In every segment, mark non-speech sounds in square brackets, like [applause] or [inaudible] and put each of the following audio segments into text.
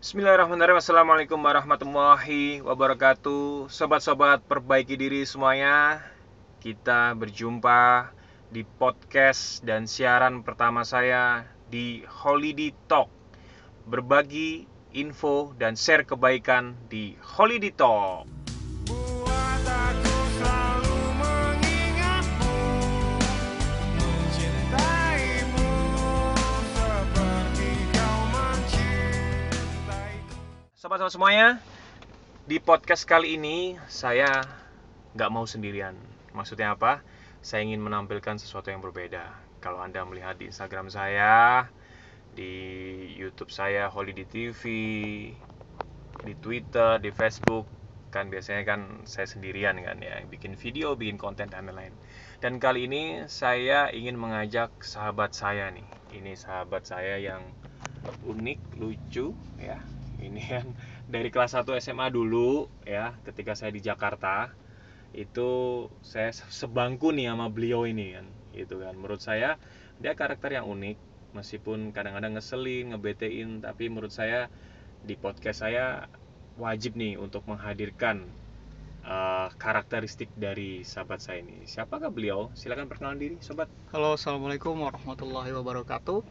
Bismillahirrahmanirrahim. Assalamualaikum warahmatullahi wabarakatuh. Sobat-sobat perbaiki diri semuanya. Kita berjumpa di podcast dan siaran pertama saya di Holiday Talk. Berbagi info dan share kebaikan di Holiday Talk Sobat-sobat semuanya. Di podcast kali ini saya nggak mau sendirian. Maksudnya apa? Saya ingin menampilkan sesuatu yang berbeda. Kalau Anda melihat di Instagram saya Di Youtube saya Holiday TV Di Twitter, di Facebook Kan biasanya kan saya sendirian kan ya Bikin video, bikin konten dan lain-lain. Dan kali ini saya ingin mengajak sahabat saya nih. Ini sahabat saya yang unik, lucu ya ini kan dari kelas 1 SMA dulu ya ketika saya di Jakarta itu saya sebangku nih sama beliau ini kan gitu kan menurut saya dia karakter yang unik meskipun kadang-kadang ngeselin ngebetein tapi menurut saya di podcast saya wajib nih untuk menghadirkan eh, karakteristik dari sahabat saya ini siapakah beliau silakan perkenalan diri sobat Halo, assalamualaikum warahmatullahi wabarakatuh.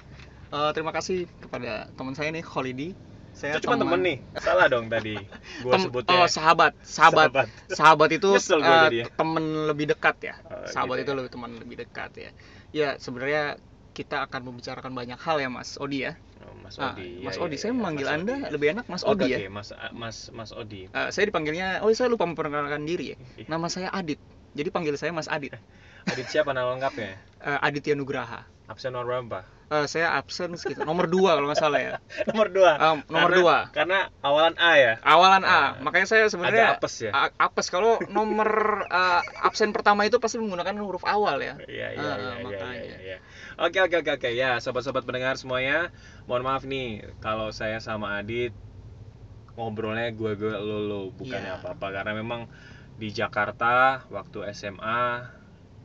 Eh, terima kasih kepada teman saya nih, Kholidi. Saya itu cuma temen nih salah dong tadi gua Tem- sebutnya Oh, sahabat, sahabat, Sahabat. sahabat itu eh, ya. teman lebih dekat ya. Oh, sahabat gitu itu ya. lebih teman lebih dekat ya. Ya, sebenarnya kita akan membicarakan banyak hal ya, Mas Odi ya. Oh, Mas Ah, Odi Mas Ya, Odi, ya, saya ya, memanggil Mas Anda Odi. lebih enak Mas Oh, Odi oke, ya. Mas Mas Mas Odi. Eh, saya dipanggilnya, oh saya lupa memperkenalkan diri ya. Iya. Nama saya Adit. Jadi panggil saya Mas Adit. [laughs] Adit siapa nama lengkapnya? Eh, Aditya Nugraha. Absen nomor berapa? Eh, saya absen sekitar nomor dua kalau nggak salah ya. [laughs] Nomor dua. Ah, nomor Karena- dua. Karena awalan A ya. Awalan A, makanya saya sebenarnya agak apes ya? apes kalau nomor uh, absen pertama itu pasti menggunakan huruf awal ya. Iya iya iya iya iya. iya. Oke oke oke oke ya sobat-sobat pendengar semuanya, mohon maaf nih kalau saya sama Adit ngobrolnya gue gue lo lo bukannya Iya. apa-apa karena memang di Jakarta waktu SMA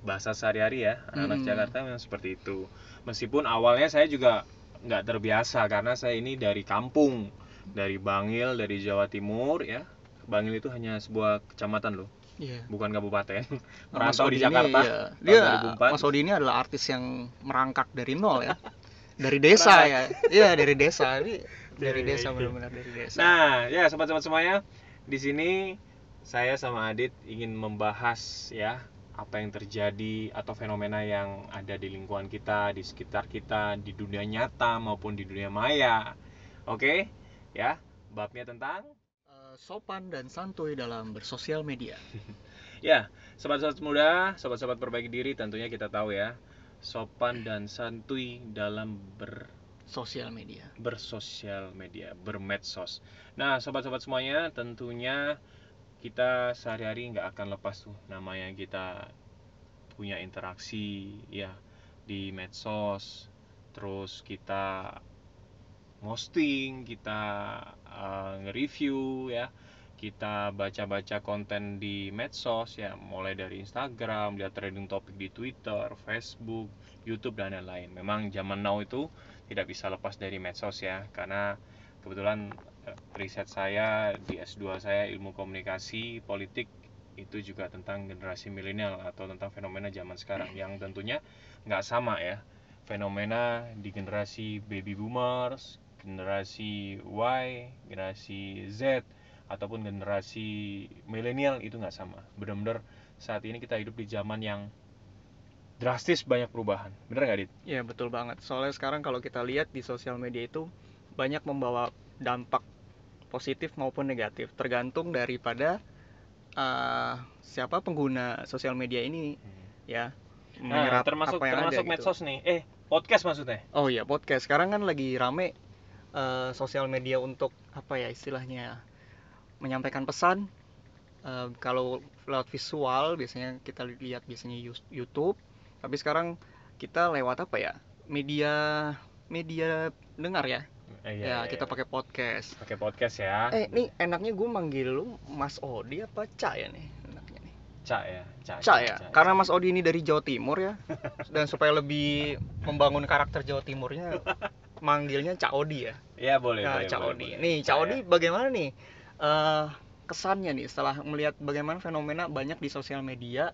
bahasa sehari-hari ya anak-anak Mm-mm. Jakarta memang seperti itu. Meskipun awalnya saya juga nggak terbiasa karena saya ini dari kampung dari Bangil dari Jawa Timur ya. Bangil itu hanya sebuah kecamatan loh, Iya. bukan kabupaten. Merantau [laughs] di Jakarta. Ini, iya. Dia 2004. Mas Odi ini adalah artis yang merangkak dari nol ya. [laughs] Dari desa ya. Iya, dari desa. Ini [laughs] dari Iya, desa iya. benar-benar dari desa. Nah, ya sobat-sobat semuanya, di sini saya sama Adit ingin membahas ya apa yang terjadi atau fenomena yang ada di lingkungan kita, di sekitar kita, di dunia nyata maupun di dunia maya. Oke? Ya, babnya tentang Eh, sopan dan santuy dalam bersosial media. [laughs] ya, sobat-sobat muda, sobat-sobat perbaiki diri tentunya kita tahu ya, sopan dan santuy dalam ber Sosial media. bersosial media, bermedsos. Nah, sobat-sobat semuanya, tentunya kita sehari-hari nggak akan lepas tuh namanya kita punya interaksi ya di medsos, terus kita posting, kita eh, nge-review ya, kita baca-baca konten di medsos ya, mulai dari Instagram, lihat trending topik di Twitter, Facebook, YouTube dan lain-lain. Memang zaman now itu tidak bisa lepas dari medsos ya. Karena kebetulan riset saya di S2 saya ilmu komunikasi politik itu juga tentang generasi milenial atau tentang fenomena zaman sekarang yang tentunya nggak sama ya fenomena di generasi baby boomers generasi Y generasi Z ataupun generasi milenial itu nggak sama benar-benar saat ini kita hidup di zaman yang drastis banyak perubahan bener nggak dit? Iya betul banget. Soalnya sekarang kalau kita lihat di sosial media itu banyak membawa dampak positif maupun negatif, tergantung daripada eh, siapa pengguna sosial media ini ya. Nah, termasuk apa yang ada termasuk gitu. medsos nih. Eh, podcast maksudnya. Oh iya podcast. Sekarang kan lagi rame eh, sosial media untuk apa ya istilahnya menyampaikan pesan. Eh, kalau lewat visual biasanya kita lihat biasanya YouTube. Tapi sekarang kita lewat apa ya? Media media dengar ya. Eh, ya kita pakai podcast. pakai podcast ya. Eh ini enaknya gue manggil lu Mas Odi apa Ca ya nih? Enaknya nih. Cak ya, Cak. Ca ya. Karena Mas Odi ini dari Jawa Timur ya. [laughs] Dan supaya lebih membangun karakter Jawa Timurnya manggilnya Cak Odi ya. Ya boleh, Nah, boleh, Cak boleh, Odi. boleh. Nih, Cak Saya- Odi bagaimana nih eh kesannya nih setelah melihat bagaimana fenomena banyak di sosial media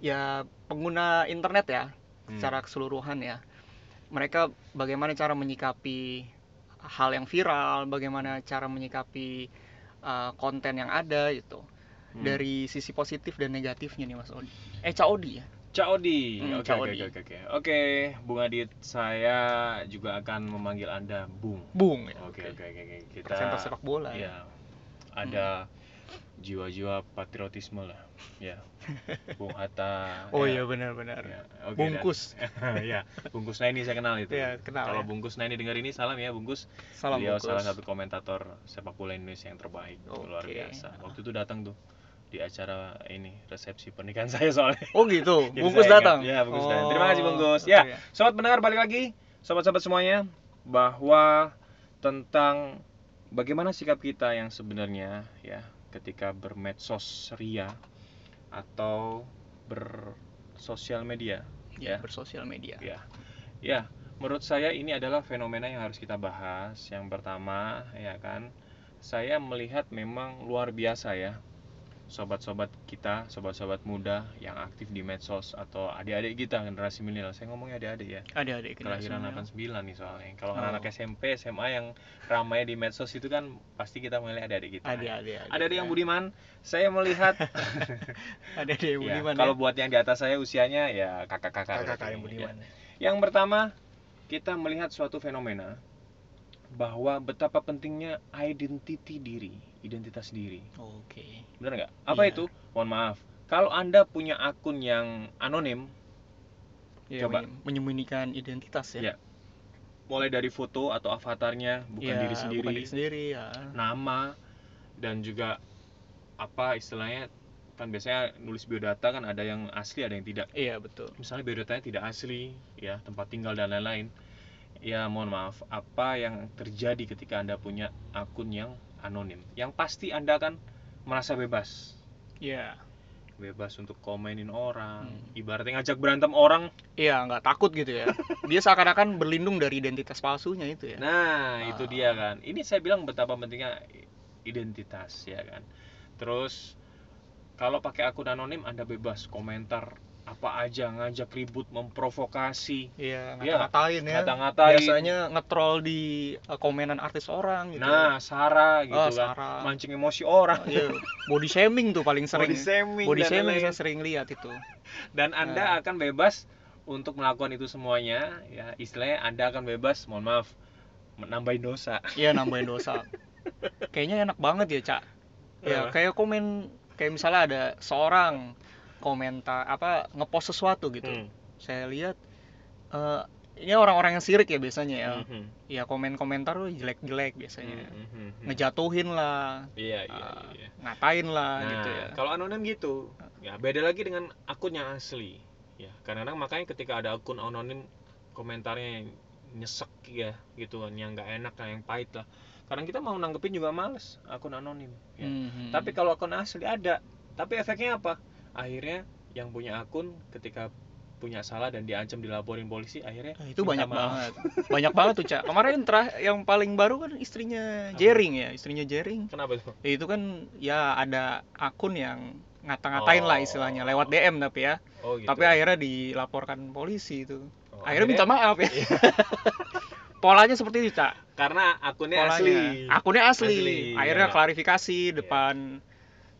ya pengguna internet ya Hmm. secara keseluruhan ya. Mereka bagaimana cara menyikapi hal yang viral, bagaimana cara menyikapi eh, konten yang ada gitu. Hmm. Dari sisi positif dan negatifnya nih Mas Odi. Eh Cak Odi ya. Cak Odi. Hmm, Oke, oke, oke, oke. Oke, Bung Adit, saya juga akan memanggil Anda Bung. Bung ya. Oke, oke, oke. Kita Presenter sepak bola ya. Iya. Ada jiwa-jiwa patriotisme lah. Ya. [laughs] Bung Hatta. Oh ya. iya benar-benar. Ya, oke, Bungkus. dan- [laughs] ya, Bungkus Naini saya kenal itu. Iya, kenal Kalau ya. Bungkus Naini dengar ini salam ya Bungkus. Salam Beliau bungkus. salah satu komentator sepak bola Indonesia yang terbaik, luar Oke. biasa. Waktu itu datang tuh di acara ini resepsi pernikahan [laughs] saya soalnya. Oh gitu. Bungkus datang. Ya, Bungkus datang. Terima kasih Oh, Bungkus. Ya, sobat pendengar balik lagi, sobat-sobat semuanya, bahwa tentang bagaimana sikap kita yang sebenarnya ya ketika bermedsos ria atau bersosial media. Ya, Ya. bersosial media. Ya, ya. Menurut saya ini adalah fenomena yang harus kita bahas. Yang pertama, ya kan, saya melihat memang luar biasa ya, sobat-sobat kita, sobat-sobat muda yang aktif di medsos atau adik-adik kita generasi milenial. Saya ngomongnya adik-adik ya. Ada-ada Kelahiran 89 nih soalnya. Kalau Oh. anak-anak SMP, SMA yang ramai di medsos itu kan pasti kita melihat adik-adik kita. Ada-ada. Ada-adik yang budiman, saya melihat [laughs] Ada yang Ya, budiman. kalau ya. buat yang di atas saya usianya ya kakak-kakak. kakak berarti. yang budiman. Ya. Yang pertama, kita melihat suatu fenomena bahwa betapa pentingnya identity diri, identitas diri. Oke. Benar nggak? Apa Iya. itu? Mohon maaf. Kalau Anda punya akun yang anonim, Ya, Coba. menye- menyembunyikan identitas ya. Ya, mulai dari foto atau avatarnya bukan Ya, diri sendiri, Bukan diri sendiri ya. nama dan juga apa istilahnya kan biasanya nulis biodata kan ada yang asli ada yang tidak. Iya betul. misalnya biodatanya tidak asli, ya tempat tinggal dan lain-lain, ya mohon maaf, apa yang terjadi ketika anda punya akun yang anonim? Yang pasti anda akan merasa bebas, Iya. bebas untuk komenin orang, Hmm. ibaratnya ngajak berantem orang. Iya nggak takut gitu ya. Dia seakan-akan berlindung dari identitas palsunya itu ya. Nah Ah. itu dia kan. Ini saya bilang betapa pentingnya identitas ya kan. Terus kalau pakai akun anonim anda bebas komentar apa aja ngajak ribut memprovokasi Iya, Iya, ngata-ngatain ya. ngata-ngatain. Biasanya nge-troll di uh, komenan artis orang gitu. Nah, Sarah gitu Oh, kan, Sarah. mancing emosi orang. Iya, body shaming tuh paling sering. Body shaming Body shaming saya sering lihat itu. Dan Anda Nah. akan bebas untuk melakukan itu semuanya, ya istilahnya Anda akan bebas, mohon maaf, menambahin dosa. Iya, nambahin dosa. Kayaknya enak banget ya, Cak. Ya, kayak komen kayak misalnya ada seorang komentar apa ngepost sesuatu gitu. Hmm. Saya lihat eh ini orang-orang yang sirik ya biasanya ya. Mhm. Ya komen-komentar tuh jelek-jelek biasanya. Mhm. Ngejatuhin lah, Iya, iya, iya. ngatain lah Nah, gitu ya. kalau anonim gitu, ya beda lagi dengan akun yang asli. Ya, kadang-kadang makanya ketika ada akun anonim komentarnya yang nyesek ya gitu kan, yang nggak enak, yang pahit lah. Kadang kita mau nanggepin juga males akun anonim. Ya. Mhm. Tapi kalau akun asli ada, tapi efeknya apa? Akhirnya yang punya akun ketika punya salah dan diancam dilaporin polisi, akhirnya Nah, itu banyak maaf. banget. Banyak banget tuh, Cak. Kemarin terah yang paling baru kan istrinya Jering ya, istrinya Jering. Kenapa? Ya, itu kan ya ada akun yang ngata-ngatain lah Oh. istilahnya lewat DM tapi ya. Oh gitu. Tapi akhirnya dilaporkan polisi itu. Oh, akhirnya minta maaf ya. Iya. [laughs] Polanya seperti itu, Cak. karena akunnya Polanya. asli. Akunnya asli. Asli, Akhirnya iya. klarifikasi depan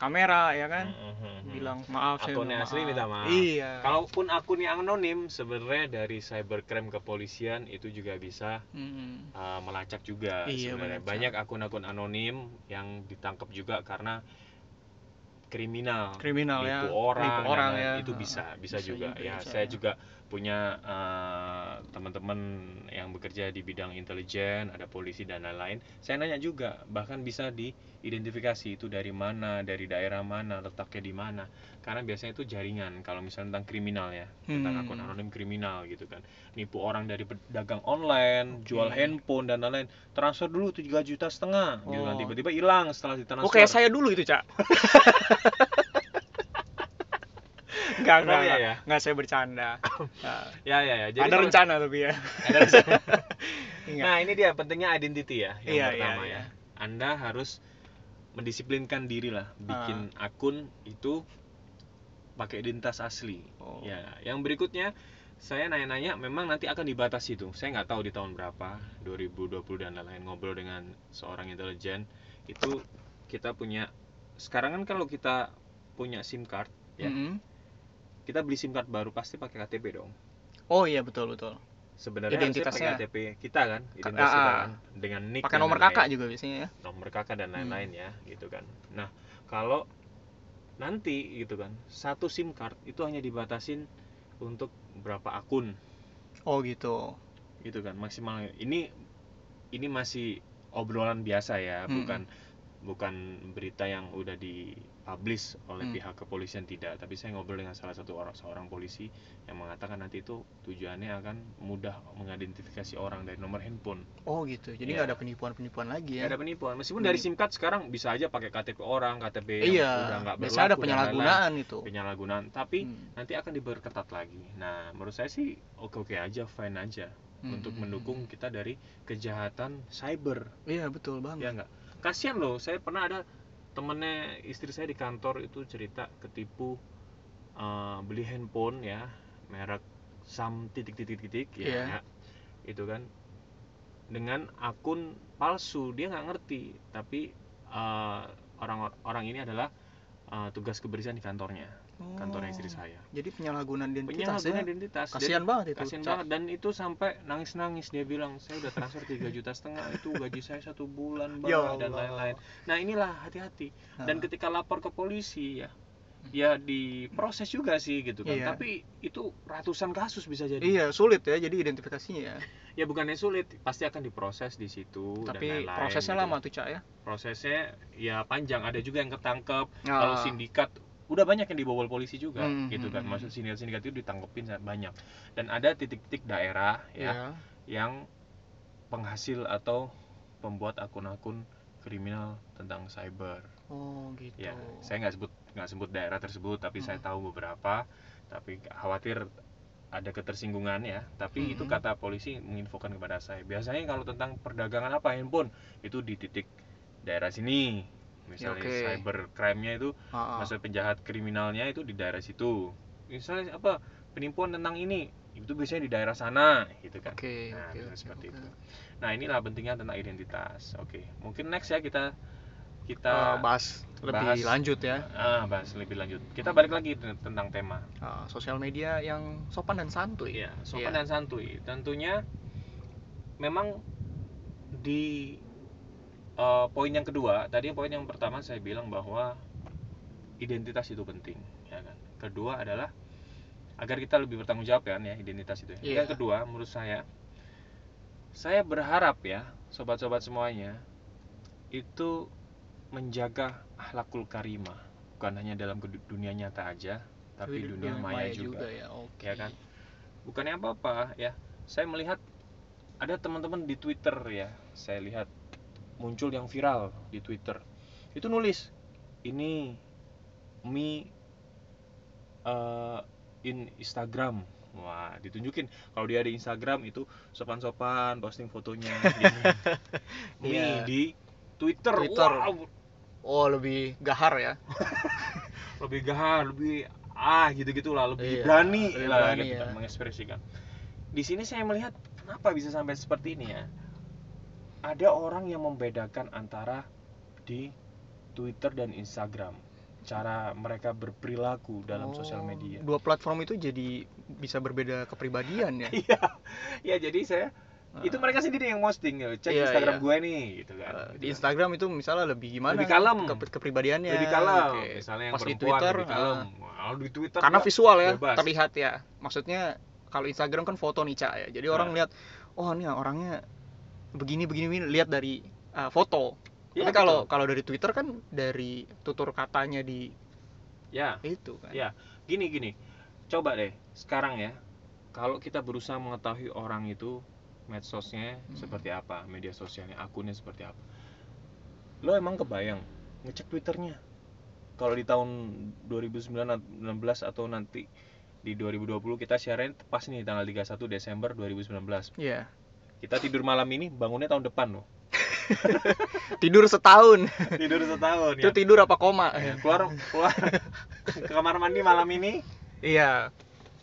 kamera ya kan. Mhm. Bilang maaf saya akunnya asli minta maaf. Iya. Kalaupun akun yang anonim, sebenarnya dari cybercrime kepolisian itu juga bisa Mm-mm. uh, melacak juga Iya, sebenarnya. Banyak akun-akun anonim yang ditangkap juga karena kriminal. Kriminal ya. orang, Nipu orang ya. itu bisa, bisa, Bisa juga. juga, ya, bisa saya ya. juga punya uh, teman-teman yang bekerja di bidang intelijen, ada polisi dan lain-lain. Saya nanya juga, bahkan bisa diidentifikasi itu dari mana, dari daerah mana, letaknya di mana. Karena biasanya itu jaringan. Kalau misalnya tentang kriminal ya, tentang Hmm. akun anonim kriminal gitu kan. Nipu orang dari pedagang online, jual Oke. handphone dan lain-lain. Transfer dulu 3 juta setengah, gitu kan Oh. tiba-tiba hilang setelah ditransfer. Oh kayak saya dulu itu cak. [laughs] Enggak, enggak, Oh, iya, enggak. ya? Enggak, saya bercanda. [laughs] Nah, Ya ya ya. Jadi ada kalau- rencana tapi ya. Ada rencana. [laughs] Ingat. Nah, ini dia pentingnya identity ya, yang Iya, pertama iya, ya. Anda harus mendisiplinkan diri lah, bikin Ah. akun itu pakai identitas asli. Oh. Ya, yang berikutnya saya nanya-nanya memang nanti akan dibatasi tuh. Saya nggak tahu di tahun berapa, 2020 dan lain-lain ngobrol dengan seorang intelijen itu kita punya sekarang kan kalau kita punya SIM card ya, Mm-mm. Kita beli SIM card baru pasti pakai KTP dong. Oh iya betul betul. Sebenarnya Identitasnya. pakai KTP kita kan, identitas kita ah. kan dengan nick Pakai nomor kakak juga biasanya ya. nomor kakak dan Hmm. lain-lain ya gitu kan nah kalau nanti gitu kan satu SIM card itu hanya dibatasin untuk berapa akun Oh gitu. gitu kan maksimal ini ini masih obrolan biasa ya Hmm. bukan bukan berita yang udah dipublish oleh Hmm. pihak kepolisian tidak tapi saya ngobrol dengan salah satu orang seorang polisi yang mengatakan nanti itu tujuannya akan mudah mengidentifikasi orang dari nomor handphone Oh gitu. Jadi Iya. nggak ada penipuan-penipuan lagi ya. Nggak ada penipuan meskipun Hmm. dari SIM card sekarang bisa aja pakai KTP orang KTP yang iya. udah nggak ada berlaku lain-lain. penyalahgunaan itu. penyalahgunaan tapi Hmm. nanti akan diperketat lagi nah menurut saya sih oke oke aja fine aja Hmm, untuk hmm, mendukung kita dari kejahatan cyber Iya betul banget. ya nggak kasihan loh saya pernah ada temennya istri saya di kantor itu cerita ketipu eh, beli handphone ya merek sam titik titik titik ya Iya. itu kan. Dengan akun palsu dia nggak ngerti. Tapi eh, orang orang ini adalah eh, tugas kebersihan di kantornya kantornya istri Oh, saya Jadi penyalahgunaan identitas penyalahgunaan ya. identitas Kasihan banget itu. kasian Cak. banget dan itu sampai nangis nangis dia bilang saya udah transfer 3 juta setengah itu gaji saya satu bulan Ya bang dan lain-lain nah inilah hati-hati dan Nah. ketika lapor ke polisi ya ya diproses juga sih gitu kan Iya. tapi itu ratusan kasus bisa jadi Iya sulit ya jadi identifikasinya ya. ya bukannya sulit pasti akan diproses di situ dan Tapi lain-lain prosesnya gitu. lama tuh cak ya. prosesnya ya panjang ada juga yang ketangkep Ah. kalau sindikat udah banyak yang dibobol polisi juga Hmm, gitu kan hmm, maksud sindikat-sindikat itu ditangkepin sangat banyak dan ada titik-titik daerah ya Iya. yang penghasil atau pembuat akun-akun kriminal tentang cyber Oh gitu. ya saya nggak sebut nggak sebut daerah tersebut tapi saya Hmm. tahu beberapa tapi khawatir ada ketersinggungan ya tapi itu Mhm. kata polisi menginfokan kepada saya biasanya kalau tentang perdagangan apa handphone itu di titik daerah sini misalnya oke. cyber crime-nya itu ah. masa penjahat kriminalnya itu di daerah situ misalnya apa penipuan tentang ini itu biasanya di daerah sana gitu kan Oke, nah bisa oke, seperti oke. itu nah inilah pentingnya tentang identitas oke mungkin next ya kita kita bahas lebih bahas- lanjut ya. ah bahas lebih lanjut kita balik lagi ten- tentang tema Ah, sosial media yang sopan dan santuy. Iya, sopan Iya. dan santuy. Tentunya memang di eh, poin yang kedua, tadi poin yang pertama saya bilang bahwa identitas itu penting, ya kan. Kedua adalah agar kita lebih bertanggung jawab kan ya identitas itu. Iya. Yang kedua, menurut saya saya berharap ya, sobat-sobat semuanya itu menjaga akhlakul karimah, bukan hanya dalam dunia nyata aja, tapi di dunia maya, juga ya. Oke. ya kan bukannya apa-apa ya saya melihat ada teman-teman di Twitter ya saya lihat muncul yang viral di Twitter itu nulis ini me uh, in Instagram wah ditunjukin kalau dia di Instagram itu sopan-sopan posting fotonya [laughs] gini. me Iya. di Twitter, Twitter. wow Oh, lebih gahar ya. [laughs] lebih gahar lebih ah gitu gitulah lebih Iya, berani lebih lah berani gitu ya. kan, mengekspresikan di sini saya melihat kenapa bisa sampai seperti ini ya ada orang yang membedakan antara di Twitter dan Instagram cara mereka berperilaku dalam sosial Oh, media Dua platform itu jadi bisa berbeda kepribadian ya. [laughs] iya ya jadi saya Ah. itu mereka sendiri yang posting ya, cek Iya, Instagram iya. gue nih gitu kan Gitu di. Instagram itu misalnya lebih gimana? Lebih kalem. ke- kepribadiannya. lebih kalem Oke. misalnya yang Pas di Twitter, lebih kalem ah, Wah, di Twitter karena visual ya bebas. terlihat ya. Maksudnya kalau Instagram kan foto nih cak ya. Jadi orang Nah. lihat, oh ini orangnya begini begini, begini. lihat dari uh, foto. Iya, Tapi kalau kalau dari Twitter kan dari tutur katanya di ya itu kan. Ya, gini gini. Coba deh sekarang ya. Kalau kita berusaha mengetahui orang itu medsosnya Hmm. seperti apa, media sosialnya, akunnya seperti apa. Lo emang kebayang ngecek Twitternya? Kalau di tahun 2019 atau nanti di 2020 kita siaran pas nih tanggal 31 Desember 2019. Iya. Kita tidur malam ini bangunnya tahun depan loh. [laughs] Tidur setahun. Tidur setahun itu ya. tidur apa koma? Ya, keluar keluar. Ke kamar mandi malam ini. Iya.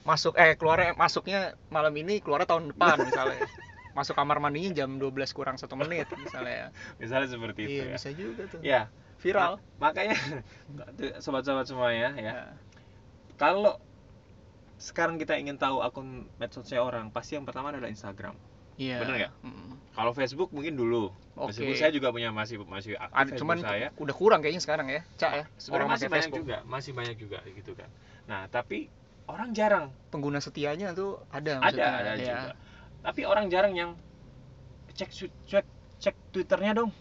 Masuk eh keluarnya masuknya malam ini keluarnya tahun depan misalnya. Masuk kamar mandinya jam 12 kurang satu menit misalnya. Misalnya seperti itu iya ya. bisa juga tuh. Ya viral. Ma- makanya [laughs] sobat-sobat semuanya ya ya. Kalau sekarang kita ingin tahu akun medsosnya orang pasti yang pertama adalah Instagram iya Bener nggak? Mm. kalau Facebook mungkin dulu Oke. meskipun saya juga punya masih masih aktif ada cuman saya udah kurang kayaknya sekarang ya cak ya sebenarnya orang masih banyak Facebook juga masih banyak juga gitu kan nah tapi orang jarang pengguna setianya tuh ada ada maksudnya ada ya. juga tapi orang jarang yang cek cek cek twitternya dong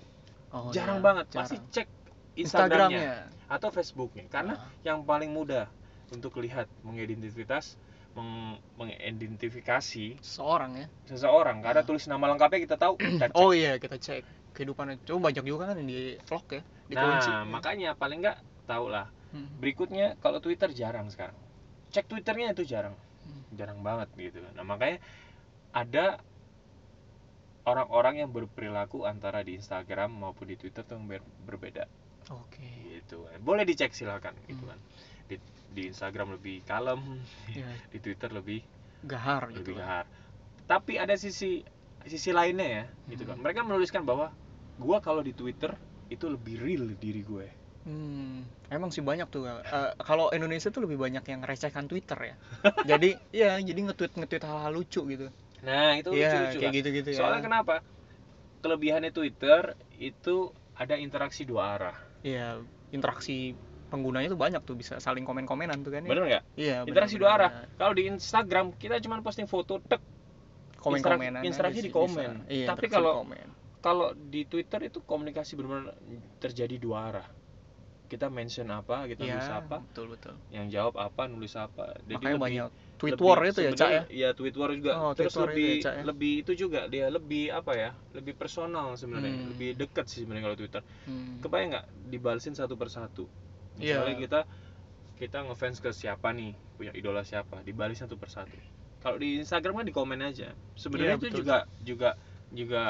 Oh, jarang iya, banget jarang. pasti cek instagramnya Instagramnya atau facebooknya karena Ah. yang paling mudah untuk lihat mengidentitas meng- mengidentifikasi seorang ya seseorang karena Ah. tulis nama lengkapnya kita tahu kita cek. oh iya kita cek kehidupannya coba banyak juga kan di vlog ya dikunci nah makanya paling nggak tahu lah Hmm. berikutnya kalau twitter jarang sekarang cek twitternya itu jarang Hmm. jarang banget gitu nah makanya ada orang-orang yang berperilaku antara di Instagram maupun di Twitter tuh yang ber- berbeda oke gitu kan. boleh dicek silakan gitu Hmm. kan di, di Instagram lebih kalem ya di Twitter lebih gahar gitu lebih kan. gahar. Tapi ada sisi sisi lainnya ya gitu kan. Hmm. mereka menuliskan bahwa gua kalau di Twitter itu lebih real diri gue. Hmm emang sih banyak tuh Eh, kalau Indonesia tuh lebih banyak yang recehkan Twitter ya. [laughs] Jadi iya jadi nge-tweet nge-tweet hal-hal lucu gitu. Nah itu iya lucu-lucu kayak kan. gitu-gitu ya. Soalnya kenapa? Kelebihannya Twitter itu ada interaksi dua arah. Iya interaksi penggunanya tuh banyak tuh bisa saling komen-komenan tuh kan ya. Bener nggak? Iya interaksi bener, dua arah. kalau di Instagram kita cuma posting foto tek. Komen-komenan interaksi aja di komen. iya, Tapi kalau- kalau di Twitter itu komunikasi benar-benar terjadi dua arah. Kita mention apa kita Iya, nulis apa betul betul. yang jawab apa nulis apa. Jadi makanya lebih- banyak tweet lebih- war itu ya cak ya? Iya tweet war juga. Oh, terus war itu lebih ya, Cak, ya. lebih itu juga dia lebih apa ya lebih personal sebenarnya Hmm. lebih dekat sih sebenarnya kalau Twitter. Hmm. kebayang nggak dibalesin satu persatu Misalnya kita kita ngefans ke siapa nih punya idola siapa dibalesin satu persatu. Kalau di Instagram kan di komen aja. Sebenarnya Iya, itu betul, juga juga juga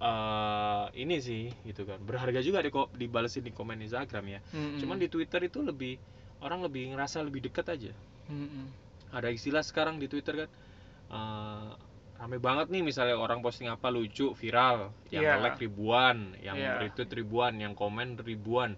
eh, ini sih gitu kan. Berharga juga di dibalesin di komen Instagram ya. Mm-mm. cuman di Twitter itu lebih orang lebih ngerasa lebih dekat aja. Mm-mm. ada istilah sekarang di Twitter kan eh, rame banget nih misalnya orang posting apa lucu viral. Yang Iya. like ribuan yang Iya. retweet ribuan yang komen ribuan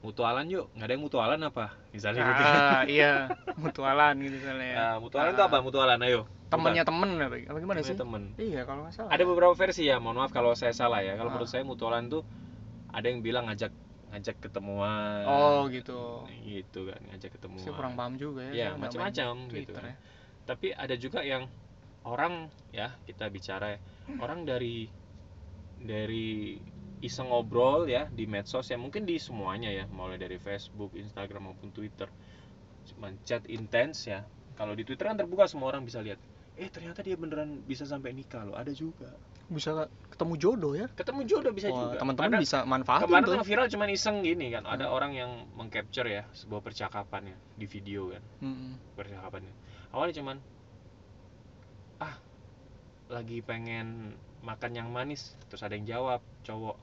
mutualan yuk. Nggak ada yang mutualan apa? Misalnya gitu. Ah iya. [laughs] Mutualan gitu misalnya. Ya. Nah, mutualan itu Ah. apa mutualan ayo. Temennya temen apa apa gimana Temennya sih? temen. Iya kalau nggak salah. Ada beberapa versi ya mohon maaf kalau saya salah ya. Kalau Ah. menurut saya mutualan tuh ada yang bilang ngajak ngajak ketemuan. Oh gitu. Gitu kan ngajak ketemuan. Saya kurang paham juga ya. Ya saya nggak main macam-macam gitu kan. ya. Tapi ada juga yang orang ya kita bicara ya, orang dari dari iseng ngobrol ya di medsos ya mungkin di semuanya ya mulai dari Facebook, Instagram maupun Twitter. Cuman chat intens ya. Kalau di Twitter kan terbuka semua orang bisa lihat. Eh ternyata dia beneran bisa sampai nikah loh ada juga. Bisa ketemu jodoh ya? Ketemu jodoh bisa Wah, juga. teman-teman bisa manfaatin kemarin tuh. viral cuman iseng gini kan ada Hmm. orang yang mengcapture ya sebuah percakapan ya di video kan. Mm-mm. percakapannya. Awalnya cuman ah lagi pengen makan yang manis. Terus ada yang jawab cowok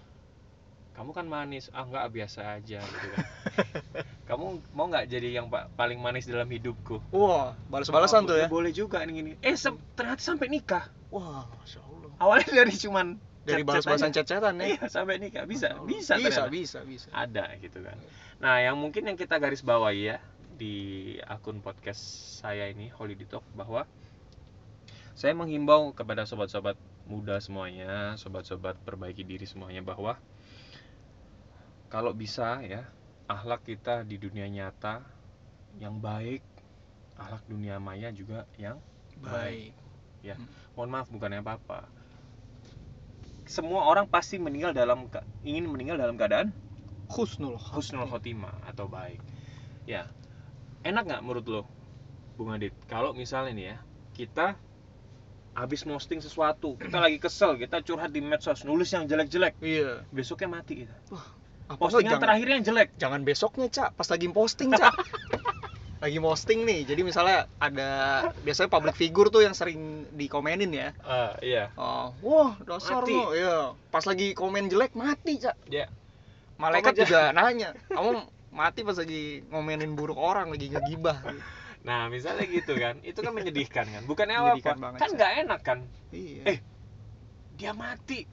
kamu kan manis. Ah nggak biasa aja gitu kan. [laughs] Kamu mau nggak jadi yang pa- paling manis dalam hidupku? Wah balas-balasan Oh, tuh ya. boleh juga nih gini. Eh sem- ternyata sampai nikah. Wah masya allah. Awalnya dari cuman dari balas-balasan chat-chatan ya? Iya sampai nikah. Bisa bisa bisa ternyata. bisa bisa. Ada gitu kan. Nah yang mungkin yang kita garis bawahi ya di akun podcast saya ini Holiday Talk bahwa saya menghimbau kepada sobat-sobat muda semuanya sobat-sobat perbaiki diri semuanya bahwa kalau bisa ya akhlak kita di dunia nyata yang baik akhlak dunia maya juga yang baik. mohon maaf bukannya apa-apa. Semua orang pasti meninggal dalam ingin meninggal dalam keadaan husnul husnul khotimah atau baik. Ya enak nggak menurut lo Bung Adit? Kalau misalnya nih ya kita habis posting sesuatu kita lagi kesel kita curhat di medsos nulis yang jelek-jelek iya. besoknya mati kita apa postingan jangan, terakhirnya yang jelek? Jangan besoknya cak. Pas lagi posting cak. [laughs] Lagi posting nih. Jadi misalnya ada biasanya public figure tuh yang sering dikomenin ya. Ah, iya. Oh, wah dasar Mati. lo ya pas lagi komen jelek mati cak. Ya malaikat Kamu aja- juga nanya kamu mati pas lagi ngomenin buruk orang lagi ngegibah. Nah misalnya gitu kan. Itu kan menyedihkan kan. Bukannya apa Menyedihkan banget, kan nggak enak kan? Iya. Eh, dia mati.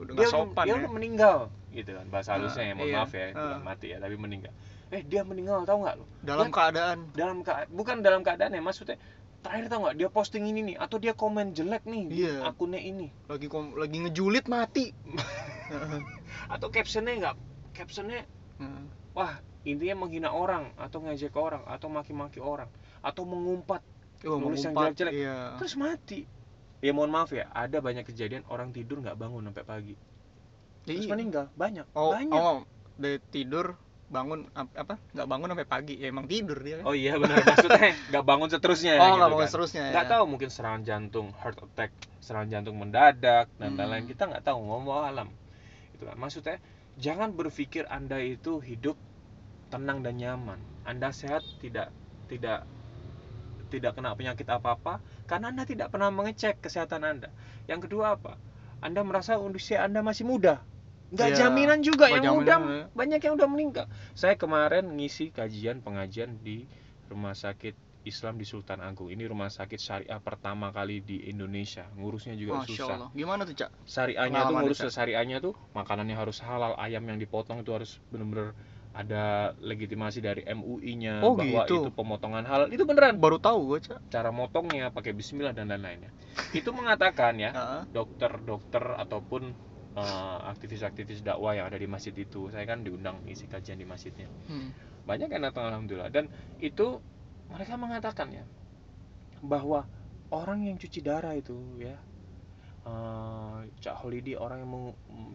Udah dia sopan dia ya. udah meninggal gitu kan bahasa Ah, halusnya ya mohon iya. maaf ya bukan Ah. mati ya tapi meninggal eh dia meninggal tahu nggak lo dalam Dia- keadaan dalam kea- bukan dalam keadaan ya maksudnya terakhir tau nggak dia posting ini nih atau dia komen jelek nih di Iya. akunnya ini lagi kom- lagi ngejulit mati [laughs] atau captionnya nggak captionnya Heeh. wah intinya menghina orang atau ngejek orang atau maki-maki orang atau mengumpat Oh, Nulis yang jelek-jelek. iya. terus mati ya mohon maaf ya ada banyak kejadian orang tidur nggak bangun sampai pagi terus Iya. meninggal banyak oh banyak oh dari tidur bangun ap- apa nggak bangun sampai pagi ya emang tidur dia kan Oh iya benar maksudnya nggak bangun seterusnya oh gitu nggak bangun kan. seterusnya Nggak ya. tahu mungkin serangan jantung, heart attack, serangan jantung mendadak dan Hmm. lain-lain kita nggak tahu ngomong alam. Itu kan maksudnya jangan berpikir Anda itu hidup tenang dan nyaman. Anda sehat tidak tidak tidak kena penyakit apa-apa karena Anda tidak pernah mengecek kesehatan Anda. Yang kedua apa? Anda merasa usia Anda masih muda. Nggak Iya, jaminan juga yang muda jaminan, ya. banyak yang udah meninggal. Saya kemarin ngisi kajian pengajian di Rumah Sakit Islam di Sultan Agung. Ini rumah sakit syariah pertama kali di Indonesia. Ngurusnya juga Masya susah. Allah. Gimana tuh, Cak? Syariahnya tuh ngurus Cak. syariahnya tuh makanannya harus halal, ayam yang dipotong itu harus bener-bener ada legitimasi dari MUI-nya Oh, bahwa gitu. itu pemotongan halal. Itu beneran. Baru tahu gue, Cak. Cara motongnya pakai bismillah dan lain-lainnya. Itu mengatakan ya, dokter-dokter ataupun eh, aktivis-aktivis dakwah yang ada di masjid itu. Saya kan diundang isi kajian di masjidnya. Hmm. Banyak yang datang alhamdulillah dan itu mereka mengatakan ya bahwa orang yang cuci darah itu ya eh, Cak Holidi orang yang mau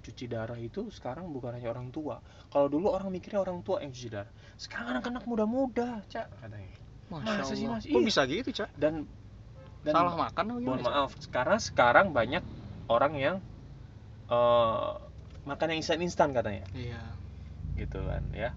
cuci darah itu sekarang bukan hanya orang tua. Kalau dulu orang mikirnya orang tua yang cuci darah. Sekarang anak-anak muda-muda, Cak katanya. Masya Masa sih. Mas? Kok Iya. bisa gitu, Cak? Dan dan Salah makan mohon maaf, sekarang sekarang banyak orang yang eh makan yang instan-instan katanya. Iya. Gitu kan ya.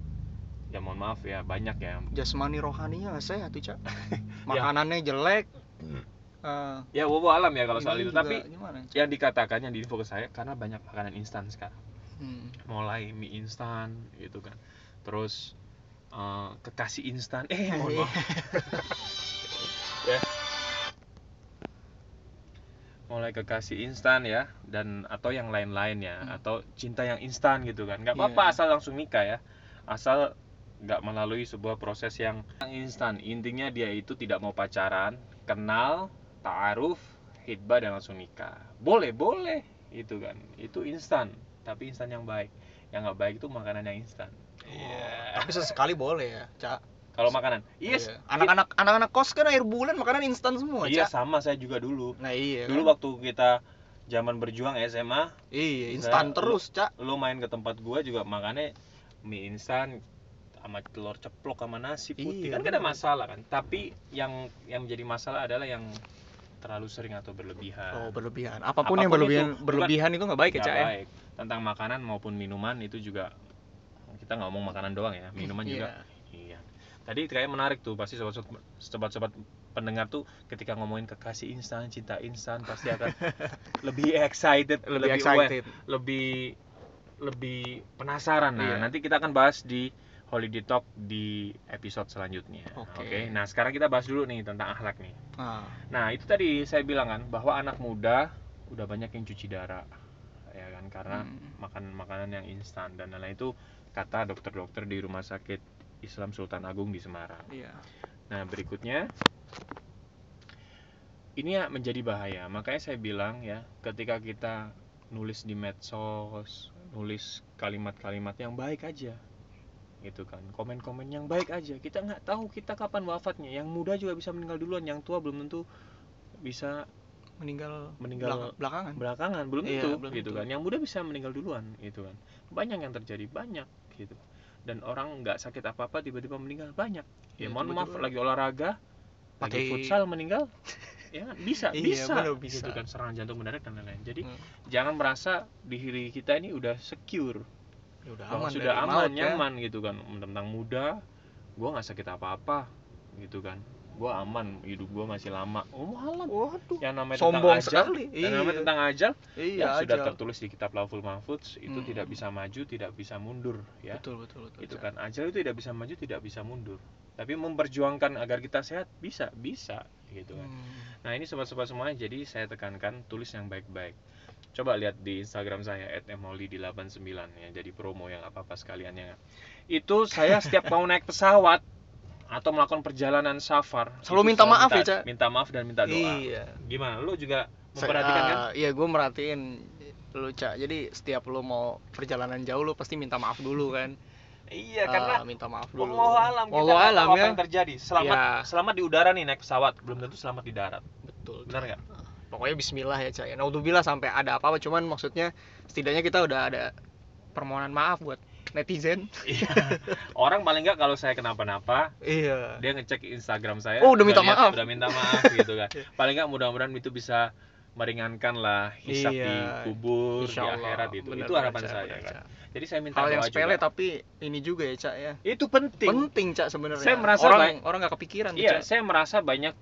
Ya mohon maaf ya, banyak ya Jasmani rohaninya nggak sehat tuh, Cak. Ya. Makanannya jelek. Hmm. eh, Ya wowo alam ya kalau soal itu, juga tapi gimana, Cak? yang dikatakan yang diinfo ke saya karena banyak makanan instan sekarang. Hmm. Mulai mie instan gitu kan. Terus eh, kekasih instan. Eh, mohon Iya. maaf. [laughs] ya. Mulai kekasih instan ya dan atau yang lain-lain ya Hmm. atau cinta yang instan gitu kan. nggak apa-apa Iya. asal langsung nikah ya. Asal nggak melalui sebuah proses yang instan. Intinya dia itu tidak mau pacaran, kenal, ta'aruf, hitbah dan langsung nikah. Boleh, boleh. Itu kan. Itu instan, tapi instan yang baik. Yang nggak baik itu makanan yang instan. Iya. Tapi sesekali boleh ya, Cak. Kalau makanan, yes. Iya. Anak-anak anak-anak kos kan air bulan makanan instan semua, Iya Cak. sama saya juga dulu. Nah, iya. Dulu kan? waktu kita zaman berjuang SMA, Iya, instan terus, Cak. lu main ke tempat gua juga makannya mie instan sama telur ceplok sama nasi putih Iya, kan gak ada masalah kan tapi yang yang menjadi masalah adalah yang terlalu sering atau berlebihan Oh, berlebihan. Apa pun, Apa pun yang berlebihan itu, berlebihan itu nggak baik ya, Cak ya. baik tentang makanan maupun minuman itu juga kita nggak ngomong makanan doang ya minuman juga Iya. iya tadi kayak menarik tuh pasti sobat-sobat pendengar tuh ketika ngomongin kekasih instan cinta instan pasti akan [laughs] lebih excited Lebih, aware, excited. lebih lebih penasaran nah Iya. nanti kita akan bahas di holiday talk di episode selanjutnya oke Oke. nah sekarang kita bahas dulu nih tentang akhlak nih Nah, Nah, itu tadi saya bilang kan bahwa anak muda udah banyak yang cuci darah. Ya kan karena Hmm. makan makanan yang instan dan lain-lain itu kata dokter-dokter di Rumah Sakit Islam Sultan Agung di Semarang. iya. Nah, berikutnya ini ya menjadi bahaya. Makanya saya bilang ya, ketika kita nulis di medsos, nulis kalimat-kalimat yang baik aja. Gitu kan. Komen-komen yang baik aja. Kita nggak tahu kita kapan wafatnya. Yang muda juga bisa meninggal duluan, yang tua belum tentu bisa Meninggal Meninggal belak- belakangan. belakangan belum Iya, tentu belum gitu tentu. kan yang muda bisa meninggal duluan gitu kan banyak yang terjadi banyak gitu dan orang nggak sakit apa apa tiba-tiba meninggal banyak ya Iya, mohon maaf tiba-tiba. lagi olahraga lagi Pakai- futsal meninggal [laughs] ya kan bisa Iya, bisa bener, bisa. gitu kan serangan jantung mendadak dan lain-lain jadi Hmm. jangan merasa diri kita ini udah secure Ya udah aman sudah aman maut ya. nyaman gitu kan tentang muda gua nggak sakit apa-apa gitu kan gue aman hidup gue masih lama oh alam Waduh. yang namanya Sombong tentang ajal sekali. yang namanya Iya. tentang ajal Iya, yang sudah tertulis di kitab Lauful Mahfudz itu Hmm. tidak bisa maju tidak bisa mundur ya Betul, betul, betul. itu kan ajal itu tidak bisa maju tidak bisa mundur tapi memperjuangkan agar kita sehat bisa bisa gitu kan Hmm. nah ini sobat-sobat semuanya jadi saya tekankan tulis yang baik-baik coba lihat di Instagram saya @emoli89 ya jadi promo yang apa-apa sekaliannya itu saya setiap mau naik pesawat atau melakukan perjalanan safar Selalu minta maaf ya, Cak? minta maaf dan minta doa Iya. gimana lu juga Saya- memperhatikan kan eh, Iya, gue merhatiin lu cak. Jadi setiap lu mau perjalanan jauh lu pasti minta maaf dulu kan. iya karena minta maaf dulu. Wallahu alam kita Wallahu nggak alam apa ya. yang terjadi selamat Ya. selamat di udara nih naik pesawat belum tentu selamat di darat Betul. benar nggak Pokoknya Bismillah ya cak. Ya, Naudzubillah sampai ada apa-apa. Cuman maksudnya setidaknya kita udah ada permohonan maaf buat netizen. Iya. orang paling nggak kalau saya kenapa-napa Iya. dia ngecek Instagram saya Oh, udah minta lihat, maaf. udah minta maaf [laughs] gitu kan paling nggak mudah-mudahan itu bisa meringankan lah hisap di Iya. kubur Insya di akhirat itu itu harapan Cak, saya kan jadi saya minta Hal yang sepele juga. tapi ini juga ya cak ya. itu penting Penting cak sebenarnya. Saya merasa orang baik- orang nggak kepikiran tuh, iya Cak. saya merasa banyak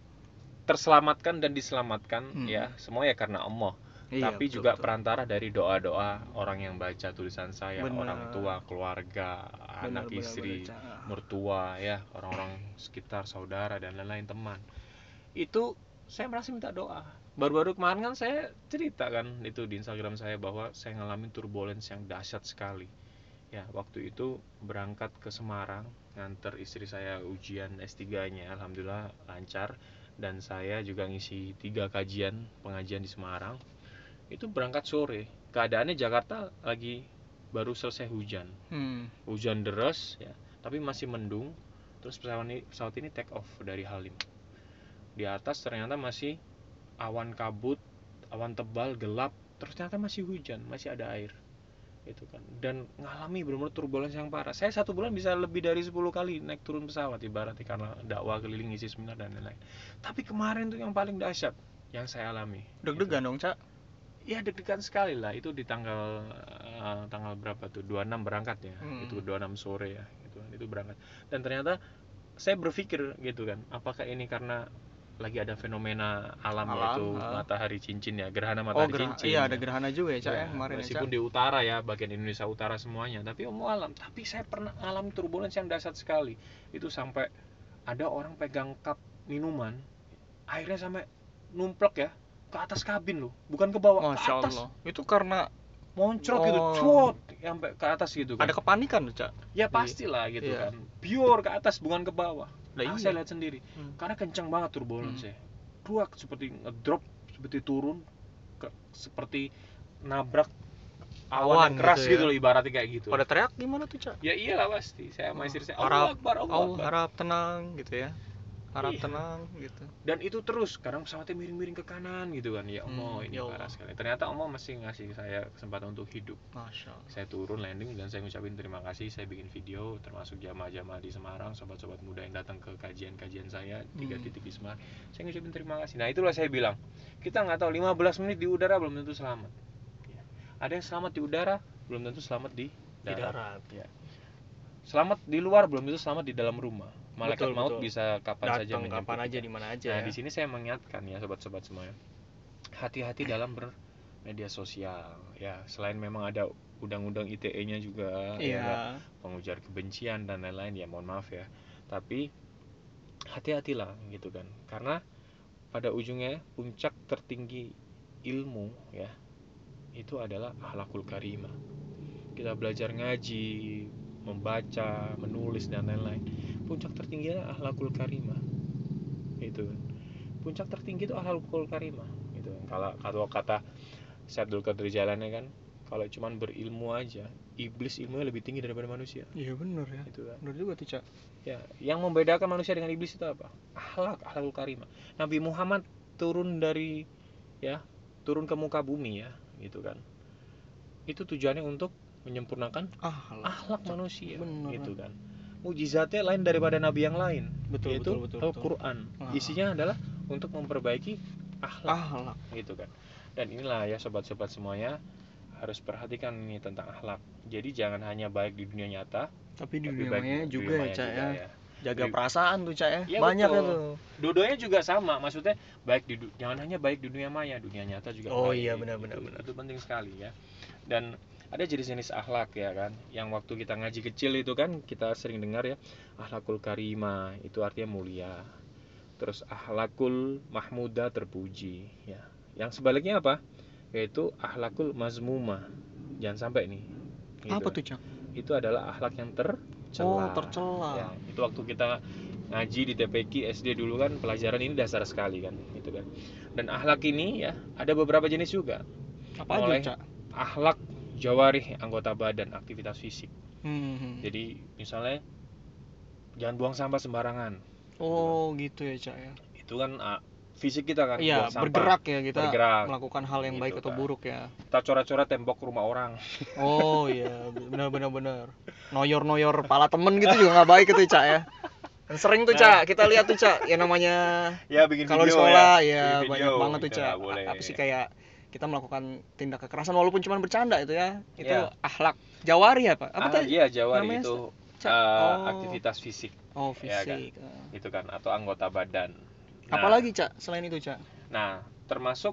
terselamatkan dan diselamatkan Hmm. ya semua ya karena Allah Iya, tapi betul, juga betul. perantara dari doa-doa orang yang baca tulisan saya Benar. orang tua keluarga anak Benar, benar, istri benar, Cak. mertua ya orang-orang sekitar saudara dan lain-lain teman itu saya merasa minta doa baru-baru kemarin kan saya cerita kan itu di Instagram saya bahwa saya ngalamin turbulence yang dahsyat sekali ya waktu itu berangkat ke Semarang nganter istri saya ujian S3-nya alhamdulillah lancar dan saya juga ngisi tiga kajian pengajian di Semarang itu berangkat sore. Keadaannya Jakarta lagi baru selesai hujan. Hmm. hujan deras ya. Tapi masih mendung. Terus pesawat ini pesawat ini take off dari Halim. Di atas ternyata masih awan kabut awan tebal gelap. Terus ternyata masih hujan masih ada air. Itu kan. Dan ngalami benar-benar turbulence yang parah. Saya satu bulan bisa lebih dari 10 kali naik turun pesawat ibaratnya karena dakwah keliling isi seminar dan lain-lain. Tapi kemarin tuh yang paling dahsyat yang saya alami. Deg-degan dong cak. Ya deg-degan sekali lah. Itu di tanggal eh, tanggal berapa tuh? 26 berangkat ya? Hmm. itu 26 sore ya gitu itu berangkat. Dan ternyata saya berpikir gitu kan apakah ini karena lagi ada fenomena alam, Alam, yaitu ah. matahari cincin ya? Gerhana Oh matahari gerah- cincin iya ya. ada gerhana juga ya cak ya, Ya, kemarin ya meskipun cak. di utara ya bagian Indonesia utara semuanya. Tapi om alam tapi saya pernah alami turbulence yang dahsyat sekali. Itu sampai ada orang pegang cup minuman airnya sampai numplek ya ke atas kabin loh bukan ke bawah ke Masya atas Allah. Itu karena moncrot gitu Oh. cuot sampai ke atas gitu kan ada kepanikan tuh cak. ya pastilah gitu Iya. kan pure ke atas bukan ke bawah Lah Ah, iya. saya lihat sendiri Hmm. karena kencang banget turbulence ya Duak seperti ngedrop seperti turun ke, seperti nabrak awan, Awan yang keras gitu ya. gitu, loh ibaratnya kayak gitu Pada teriak gimana tuh cak? ya iyalah pasti saya sama istri saya Harap- Allah Akbar Allah Akbar harap tenang gitu ya. Harap Iya. tenang gitu. dan itu terus kadang pesawatnya miring-miring ke kanan gitu kan ya Allah Hmm, ini ya parah sekali ternyata Allah masih ngasih saya kesempatan untuk hidup Masya Allah. saya turun landing dan saya ngucapin terima kasih saya bikin video termasuk jamaah-jamaah di Semarang sobat-sobat muda yang datang ke kajian-kajian saya tiga Hmm. titik di Semarang saya ngucapin terima kasih nah itulah saya bilang kita nggak tahu 15 menit di udara belum tentu selamat Ya. ada yang selamat di udara belum tentu selamat di Di darat, darat. Ya. selamat di luar belum tentu selamat di dalam rumah malaikat Betul, maut betul. bisa kapan saja Datang menjemput kapan aja di mana aja Nah, ya. di sini saya mengingatkan ya sobat-sobat semuanya. Hati-hati dalam bermedia sosial. Ya, selain memang ada undang-undang ITE-nya juga, ya, ada Iya. pengujar kebencian dan lain-lain ya, mohon maaf ya. Tapi hati-hatilah gitu kan. Karena pada ujungnya puncak tertinggi ilmu ya itu adalah akhlakul karimah. Kita belajar ngaji, membaca, menulis dan lain-lain. Puncak tertinggi adalah akhlakul karimah. Itu kan. Puncak tertinggi itu akhlakul karimah gitu kan. Kalau kalau kata Abdul Qadir Jalani kan kalau cuman berilmu aja, iblis ilmunya lebih tinggi daripada manusia. Iya bener ya. Itu kan. Bener juga tuh cak. Ya, yang membedakan manusia dengan iblis itu apa? Akhlak, akhlakul karimah. Nabi Muhammad turun dari ya, turun ke muka bumi ya, gitu kan. Itu tujuannya untuk menyempurnakan Ah, alah. akhlak manusia, Bener. gitu kan. Mujizatnya lain daripada nabi yang lain, Betul, yaitu betul, betul, betul. Al-Qur'an. Ah. Isinya adalah untuk memperbaiki akhlak, alah. gitu kan. Dan inilah ya sobat-sobat semuanya harus perhatikan ini tentang akhlak. Jadi jangan hanya baik di dunia nyata, Tapi di tapi dunia maya di juga dunia ya maya cak juga ya. ya. jaga Di- perasaan tuh cak ya Iya, banyak ya betul. tuh dua-duanya juga sama maksudnya baik di jangan hanya baik di dunia maya dunia nyata juga Oh baik. iya, benar, benar, itu, benar. itu penting sekali ya dan ada jenis-jenis akhlak ya kan yang waktu kita ngaji kecil itu kan kita sering dengar ya akhlakul karimah itu artinya mulia. Terus akhlakul mahmuda terpuji ya. Yang sebaliknya apa? Yaitu akhlakul mazmumah jangan sampai nih. Gitu. apa tuh cak? Itu adalah akhlak yang tercela oh tercela Ya, itu waktu kita ngaji di TPQ SD dulu kan pelajaran ini dasar sekali kan, gitu kan. Dan akhlak ini ya ada beberapa jenis juga. apa mulai- aja cak? Akhlak jawarih anggota badan, aktivitas fisik. Hmm. Jadi misalnya jangan buang sampah sembarangan. oh gitu ya cak ya Itu kan ah, fisik kita kan iya buang sampah. bergerak ya kita Bergerak. melakukan hal yang Gitu, baik atau Kak. buruk ya Kita coret-coret tembok rumah orang. [laughs] oh iya benar benar benar noyor noyor pala temen gitu juga nggak baik itu cak ya sering tuh Nah. cak kita lihat tuh cak ya namanya Ya kalau di sekolah ya. ya, banyak video, banget tuh cak apa sih kayak kita melakukan tindak kekerasan walaupun cuma bercanda itu ya itu Iya. akhlak jawari apa apa Ah, tadi iya jawari namanya itu eh, Oh. aktivitas fisik oh Ya, kan? fisik Ah. gitu kan atau anggota badan. Nah, apalagi cak selain itu cak Nah, termasuk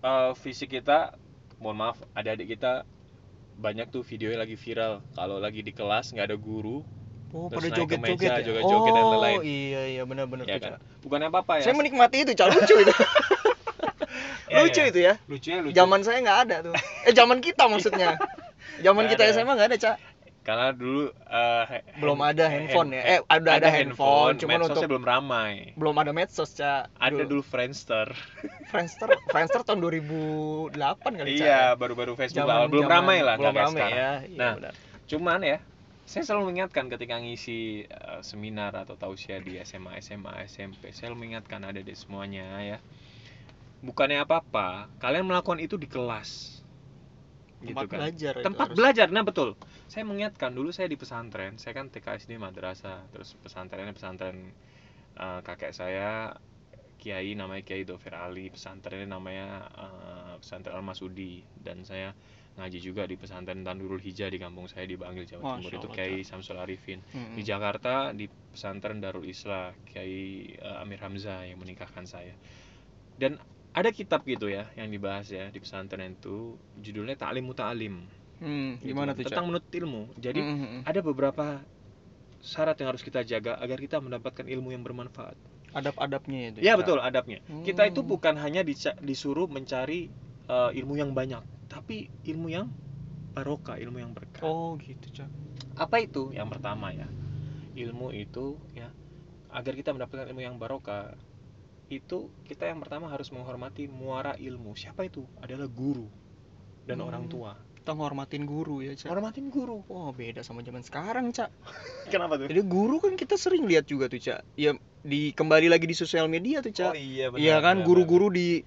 eh, fisik kita, mohon maaf, adik-adik kita banyak tuh video yang lagi viral. Kalau lagi di kelas nggak ada guru, oh Terus pada ke joget joget ya joget-joget dan oh lain-lain. iya iya benar benar ya kan? Bukannya apa-apa ya? saya menikmati itu cak lucu itu [laughs] Ya, lucu ya. itu ya Lucunya lucu. zaman saya nggak ada tuh eh zaman kita maksudnya [laughs] zaman Nggak kita ada. SMA nggak ada cak Karena dulu eh, he- belum hand- ada handphone ya eh ada ada, handphone, cuman medsosnya untuk belum ramai. belum ada medsos cak Ada dulu Friendster. [laughs] Friendster Friendster tahun 2008 kali cak iya, ya? baru-baru Facebook Zaman- awal. belum zaman- ramai lah, belum ramai sekarang. ya iya Nah, benar. Cuman ya, saya selalu mengingatkan ketika ngisi eh, seminar atau tausiah di SMA, SMA, SMP, saya selalu mengingatkan ada di semuanya ya. Bukannya apa-apa, kalian melakukan itu di kelas. tempat gitu kan. belajar itu Tempat harus. belajar, nah betul. Saya mengingatkan dulu saya di pesantren, saya kan TKSD madrasah, terus pesantrennya pesantren eh, kakek saya Kiai namanya Kiai Dofir Ali, pesantrennya namanya eh, pesantren Al Masudi dan saya ngaji juga di pesantren Tanurul Hijah di kampung saya di Bangil Jawa Timur itu Kiai Samsul Arifin. Mm-mm. Di Jakarta di pesantren Darul Islah Kiai eh, Amir Hamzah yang menikahkan saya. Dan ada kitab gitu ya yang dibahas ya di pesantren itu judulnya Ta'lim Muta'alim. Hmm, Gitu gimana kan, tuh Tentang menuntut ilmu. Jadi Mm, mm, mm. ada beberapa syarat yang harus kita jaga agar kita mendapatkan ilmu yang bermanfaat. adab-adabnya itu Ya Cak. betul adabnya. Kita itu Hmm. bukan hanya disuruh mencari eh, ilmu yang banyak, tapi ilmu yang barokah, ilmu yang berkah. oh gitu cak Apa itu? Yang pertama ya, ilmu itu ya agar kita mendapatkan ilmu yang barokah itu kita yang pertama harus menghormati muara ilmu. Siapa itu? Adalah guru dan Hmm. orang tua. kita ngormatin guru ya cak Hormatin guru. oh beda sama zaman sekarang cak [laughs] Kenapa tuh? jadi guru kan kita sering lihat juga tuh cak ya di kembali lagi di sosial media tuh cak iya iya kan guru-guru di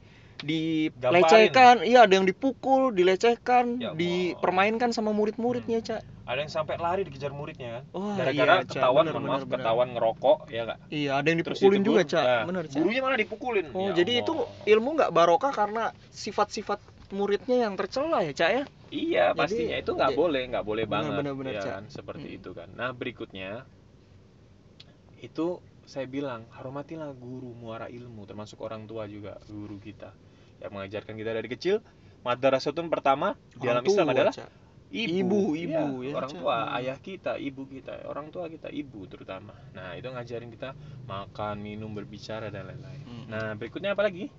Gamparin. dilecehkan iya ada yang dipukul dilecehkan Ya dipermainkan sama murid-muridnya cak Ada yang sampai lari dikejar muridnya kan? Wah, Gara-gara iya, ketahuan, Bener, bener, maaf, bener. ketahuan ngerokok, ya nggak? iya ada yang Terus dipukulin juga cak nah, bener cak Gurunya malah dipukulin. oh Ya jadi Allah. itu ilmu nggak barokah karena sifat-sifat muridnya yang tercela ya cak ya Iya, Jadi, pastinya itu nggak ya- boleh, nggak boleh Bener, banget, bener, bener, ya Cak. kan? Seperti Hmm. itu kan. Nah berikutnya itu saya bilang hormatilah guru muara ilmu, termasuk orang tua juga guru kita yang mengajarkan kita dari kecil. Madrasatun pertama di Orang alam Islam adalah Cak. Ibu, Ibu, Iya, ibu, ya, orang Cak. tua, ayah kita, ibu kita, orang tua kita, ibu terutama. Nah itu ngajarin kita makan, minum, berbicara dan lain-lain. Hmm. Nah berikutnya apa lagi?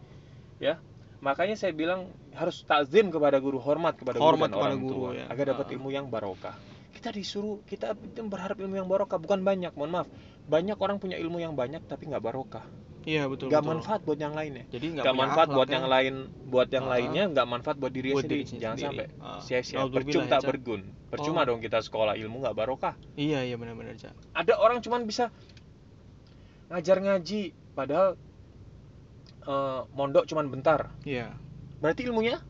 Ya, makanya saya bilang harus takzim kepada guru, hormat kepada Hormat guru dan kepada orang guru, tua, ya. agar dapat Ah. ilmu yang barokah. Kita disuruh, kita berharap ilmu yang barokah, bukan banyak, mohon maaf. Banyak orang punya ilmu yang banyak tapi nggak barokah, iya betul nggak betul. manfaat buat yang lainnya. jadi Nggak punya manfaat akhlak buat ya. yang lain, buat yang Ah. lainnya nggak manfaat buat diri Buat sendiri. diri Jangan sendiri. sampai Ah. sia-sia, percuma ya, tak Cak. bergun. Percuma Oh. dong kita sekolah ilmu nggak barokah. iya iya benar-benar cak Ada orang cuman bisa ngajar ngaji, padahal eh, mondok cuman bentar. iya Berarti ilmunya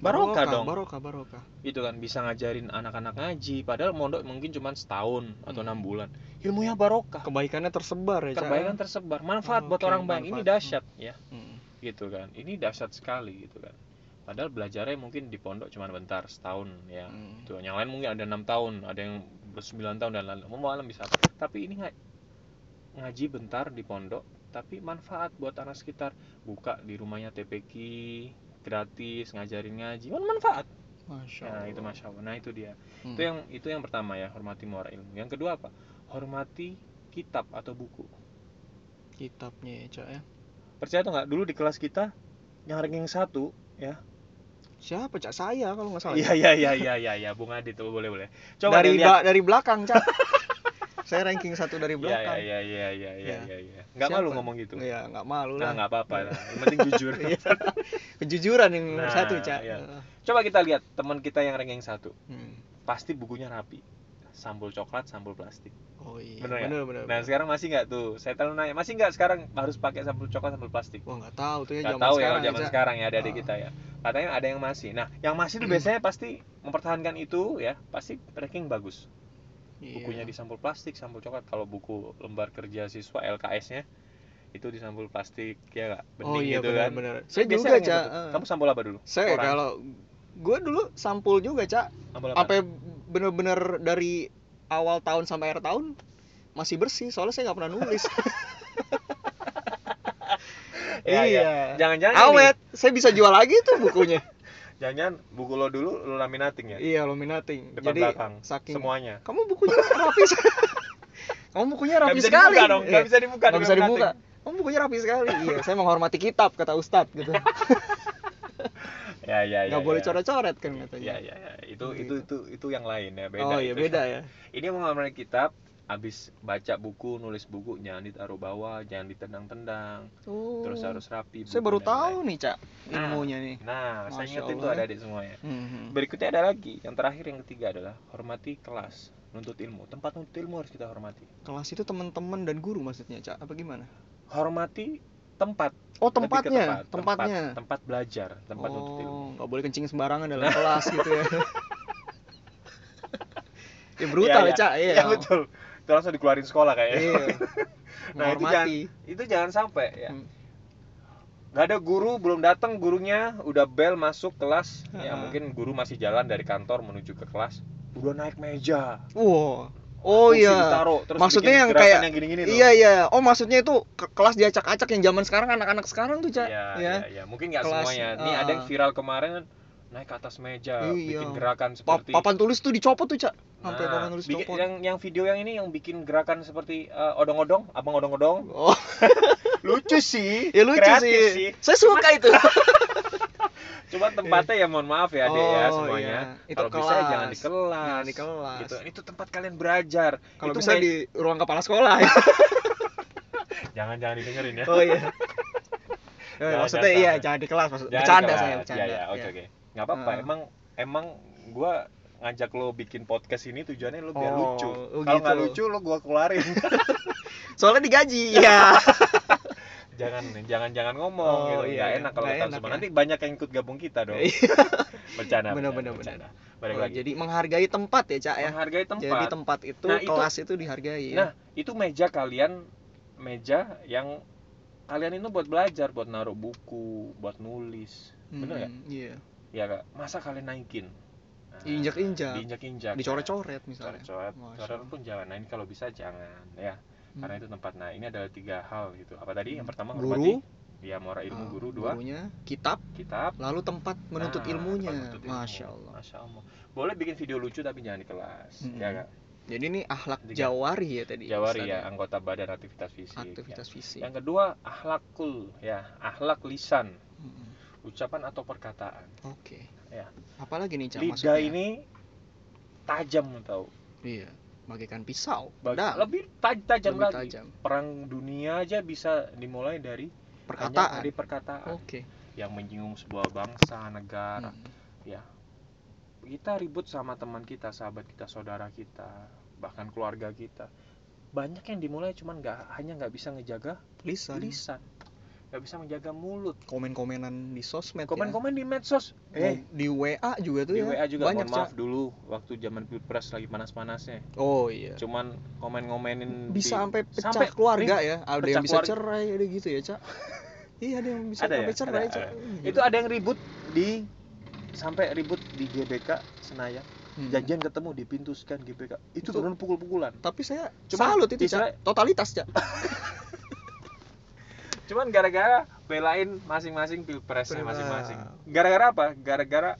barokah dong. barokah barokah. Itu kan bisa ngajarin anak-anak ngaji. Padahal mondok mungkin cuma setahun atau Hmm. enam bulan. Ilmunya barokah. Kebaikannya tersebar ya kebaikan tersebar. Manfaat buat Oke, orang banyak. Ini dahsyat ya. Hmm. gitu kan. Ini dahsyat sekali gitu kan. Padahal belajarnya mungkin di pondok cuma bentar setahun ya. Hmm. Tuh, yang lain mungkin ada enam tahun ada yang bersembilan tahun dan lain-lain. Mau alam bisa. Tapi ini nggak ngaji bentar di pondok tapi manfaat buat anak sekitar. Buka di rumahnya TPQ gratis ngajarin ngaji manfaat. Masya nah Allah. itu masya Allah. Nah itu dia. Hmm. itu yang itu yang pertama ya hormati muara ilmu. Yang kedua apa? Hormati kitab atau buku. Kitabnya ya cak ya? Percaya atau nggak dulu di kelas kita yang ranking satu ya. Siapa cak? Saya kalau nggak salah iya iya iya iya iya ya Bung Adit tuh boleh boleh. Coba dari ba- dari belakang cak [laughs] saya ranking satu dari [laughs] iya belakang. iya iya iya iya Ya. iya iya. Nggak Siapa? malu ngomong gitu? Ya nggak malu nah lah. nggak apa-apa lah. Yang penting [laughs] jujur. Iya. kejujuran yang nomor Nah, satu cak iya. coba kita lihat teman kita yang ranking satu. Hmm. pasti bukunya rapi. Sampul coklat sampul plastik. Oh iya. Bener bener bener, nah bener. sekarang masih nggak tuh? Saya tahu nanya masih nggak sekarang harus pakai sampul coklat sampul plastik? Wah nggak tahu tuh ya nggak zaman tahu ya sekarang kalau zaman sekarang ya ada adik Ah. kita ya. Katanya ada yang masih. Nah yang masih itu [clears throat] biasanya pasti mempertahankan itu ya pasti ranking bagus. Iya. Bukunya di sampul plastik sampul coklat. Kalau buku lembar kerja siswa LKS nya itu di sampul plastik ya nggak? Bening oh iya gitu bener kan? bener saya Biasanya juga cak gitu. eh. kamu sampul apa dulu? Saya Koran? kalau gue dulu sampul juga cak apa? Bener-bener dari awal tahun sampai akhir tahun masih bersih soalnya saya nggak pernah nulis. [laughs] Ya, ya. iya. Jangan-jangan ini, awet. Saya bisa jual lagi tuh bukunya jangan buku lo dulu lo laminating ya? Iya laminating. Depan jadi belakang saking semuanya. Kamu bukunya rapi [laughs] kamu bukunya rapi bisa sekali. dibuka dong Iya, bisa dibuka di bisa dibuka. kamu bukunya rapi sekali. Iya saya menghormati kitab kata ustadz gitu. [laughs] Ya ya ya nggak boleh ya. coret-coret kan ya katanya. Ya ya itu Gitu. itu itu itu yang lain ya beda oh iya beda ya. Ini ngomongin kitab habis baca buku nulis buku jangan ditaruh bawah jangan ditendang-tendang. Oh. Terus harus rapi saya baru tahu lain-lain. nih cak Nah. ilmunya nih. nah saya Masya ingetin tuh Allah, ya. adik-adik semuanya. Mhm. berikutnya ada lagi yang terakhir yang ketiga adalah hormati kelas nuntut ilmu. Tempat nuntut ilmu harus kita hormati. Kelas itu teman-teman dan guru maksudnya cak apa gimana? Hormati tempat. Oh tempatnya tempat, tempatnya. tempat, tempat belajar tempat nuntut ilmu. oh nggak boleh kencing sembarangan dalam kelas gitu ya. [laughs] Ya brutal Iya, ya cak iya. Iya, betul itu langsung dikeluarin sekolah kayaknya. Iya. [laughs] Nah, itu menghormati. itu jangan sampai ya. Hmm. nggak ada guru belum datang gurunya udah bel masuk kelas. Ya Ah. mungkin guru masih jalan dari kantor menuju ke kelas. Udah naik meja. Wow oh kursi iya. ditaruh, terus Maksudnya yang kayak- yang gini-gini tuh. iya iya. Oh maksudnya itu ke kelas diacak-acak yang zaman sekarang anak-anak sekarang tuh cak? Iya, ya? iya, iya. mungkin nggak semuanya. Nih ah. ada yang viral kemarin naik ke atas meja Iya. bikin gerakan Pa- seperti papan tulis tuh dicopot tuh cak sampai Nah, papan tulis bikin- copot yang yang video yang ini yang bikin gerakan seperti eh, odong-odong abang odong-odong oh [laughs] lucu sih ya lucu kreatif sih. saya suka itu [laughs] Cuma tempatnya ya mohon maaf ya adik ya Oh, semuanya. iya. Itu Kalau bisa ya jangan di kelas. Jangan di kelas. Gitu. Itu tempat kalian belajar. kalau Itu bisa di ruang kepala sekolah ya [laughs] jangan jangan didengerin ya. oh iya Ya, maksudnya jangan iya jangan di kelas maksud Jangan di bercanda saya bercanda Iya, iya, oke Iya. oke. Enggak apa-apa. Ah. Emang emang gua ngajak lo bikin podcast ini tujuannya lo biar Oh, lucu. oh Kalau nggak gitu. lucu lo gua keluarin. [laughs] soalnya digaji [laughs] iya jangan jangan jangan ngomong Oh, gitu. iya, Nggak iya. enak kalau Nggak kita semua. ya. Nanti banyak yang ikut gabung kita dong. Iya. [laughs] bercanda. Bener, bercanda. Balik Oh, lagi. jadi menghargai tempat ya cak ya Menghargai tempat. jadi tempat itu Nah, itu- kelas itu dihargai ya Nah, itu meja kalian meja yang kalian itu buat belajar, buat naruh buku, buat nulis. Bener ya? Hmm, iya Ya kak, masa kalian naikin? Nah, Diinjak-injak. Diinjak-injak. dicoret-coret misalnya Coret-coret. Coret pun jangan. Nah, ini kalau bisa jangan ya. Hmm. Karena itu tempat. Nah, ini adalah tiga hal gitu. Apa tadi? Yang pertama Guru. ya mora ilmu Ah, guru dua gurunya kitab kitab lalu tempat menuntut Nah, ilmunya tempat menuntut ilmu. masya allah Masya Allah. Boleh bikin video lucu tapi jangan di kelas. Mm-mm. Ya kak. jadi ini akhlak Tiga. jawari ya tadi Jawari Ustaz ya, anggota badan aktivitas fisik. ya. aktivitas fisik Yang kedua ahlakul ya, ahlak lisan, Mm-mm. Ucapan atau perkataan. oke Ya. apalagi nih cak Lidah maksudnya ini tajam tahu. iya bagaikan pisau Bag- Pedang. lebih taj- tajam Lebih lagi. tajam Perang dunia aja bisa dimulai dari perkataan dari perkataan oke yang menyinggung sebuah bangsa, negara. Hmm. Ya. Kita ribut sama teman kita, sahabat kita, saudara kita, bahkan keluarga kita. Banyak yang dimulai cuman nggak hanya nggak bisa ngejaga lisan lisan, nggak bisa menjaga mulut. komen-komenan di sosmed ya. Komen-komen di medsos. Mau Eh, di WA juga tuh di ya WA juga banyak mohon maaf dulu waktu zaman pilpres lagi panas-panasnya oh iya cuman komen-komenin bisa di- sampai pecah sampai keluarga ya ada pecah yang bisa keluarga. cerai ada gitu ya cak [laughs] iya ada yang bisa Ada ya? sampai cerai Ada, cak ada. Iya. itu ada yang ribut di sampai ribut di GBK Senayan Hmm. janjian ketemu di pintu scan GBK itu Itu- benar pukul-pukulan Tapi saya Cuma salut itu, Cak. Totalitas, Cak. [laughs] cuman gara-gara belain masing-masing pilpresnya Pilpres. masing-masing gara-gara apa gara-gara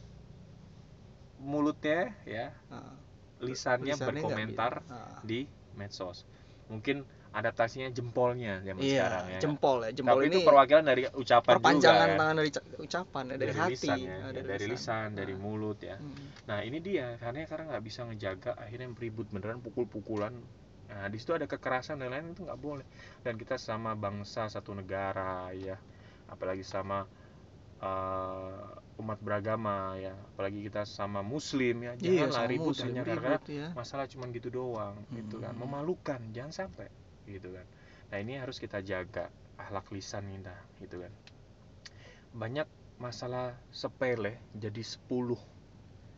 mulutnya ya Nah, lisannya, berkomentar. Nah. di medsos mungkin adaptasinya jempolnya zaman Iya, sekarang ya jempol ya. Jempol tapi ini itu perwakilan dari ucapan perpanjangan juga ya. tangan dari ca- ucapan ya, dari, hati, lisan ya, Ah, ya, dari lisan dari Nah. mulut ya Hmm. nah ini dia karena karena nggak bisa ngejaga akhirnya ribut beneran pukul-pukulan nah di situ ada kekerasan dan lain itu nggak boleh. Dan kita sama bangsa satu negara ya. Apalagi sama eh, umat beragama ya. Apalagi kita sama muslim ya. Iya, janganlah sama ribut muslim, hanya karena ya. masalah cuman gitu doang gitu kan. Hmm. memalukan jangan sampai gitu kan. Nah ini harus kita jaga akhlak lisan kita gitu kan. Banyak masalah sepele jadi 10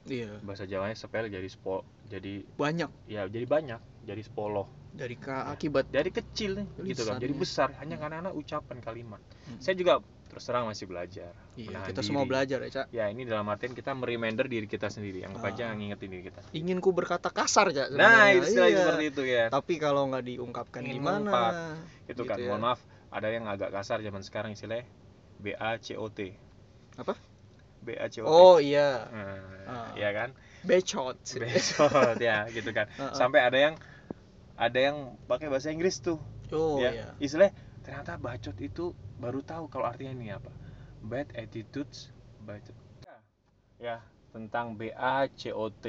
Iya, bahasa Jawanya sepele jadi spo jadi banyak. ya jadi banyak jadi sepoloh dari ka- akibat dari kecil nih gitu kan Lisan, jadi ya. besar hanya karena anak ucapan kalimat Hmm. saya juga terus terang masih belajar Iya, menahan kita semua diri. belajar ya, Cak. ya ini dalam artian kita mereminder diri kita sendiri yang Ah. aja ngingetin diri kita Ingin ku berkata kasar, Cak. nah istilah Iya. seperti itu ya Tapi kalau nggak diungkapkan Ingin gimana? mengumpat. itu gitu kan ya. mohon maaf ada yang agak kasar zaman sekarang istilahnya BACOT Apa? BACOT Oh iya, nah, Ah. ya kan becot. besok ya gitu kan Heeh. [laughs] sampai ada yang ada yang pakai bahasa Inggris tuh Oh ya iya. istilahnya ternyata bacot itu baru tahu kalau artinya ini apa bad attitudes bacot ya tentang BACOT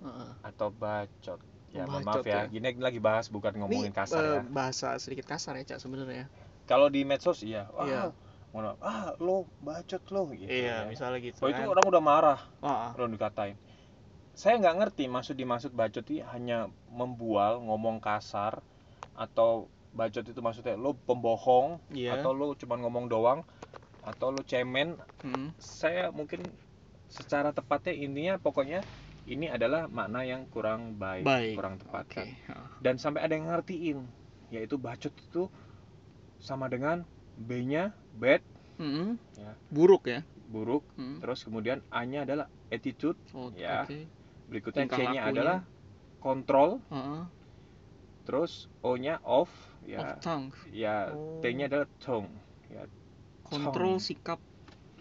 Heeh. atau bacot ya Bacot maaf ya ya. gini lagi bahas bukan ngomongin Ini, kasar eh, ya bahasa sedikit kasar ya, Cak sebenarnya. kalau di medsos iya wah Iya. mohon maaf ah lo bacot lo gitu ya. misalnya gitu. oh itu kan. orang udah marah Ah, ah. lo dikatain saya nggak ngerti maksud dimaksud bacot itu hanya membual ngomong kasar atau bacot itu maksudnya lo pembohong Iya. atau lo cuma ngomong doang atau lo cemen Hmm. saya mungkin secara tepatnya intinya pokoknya ini adalah makna yang kurang baik, Baik. kurang tepat Oke. kan. dan sampai ada yang ngertiin yaitu bacot itu sama dengan B-nya bad Mm-mm. Ya. Buruk ya. buruk Hmm. terus kemudian A-nya adalah attitude Oh, Ya. Oke. Berikutnya C-nya adalah kontrol Heeh. terus O-nya off Of ya tongue. ya Oh. T-nya adalah tongue ya Kontrol Tongue. sikap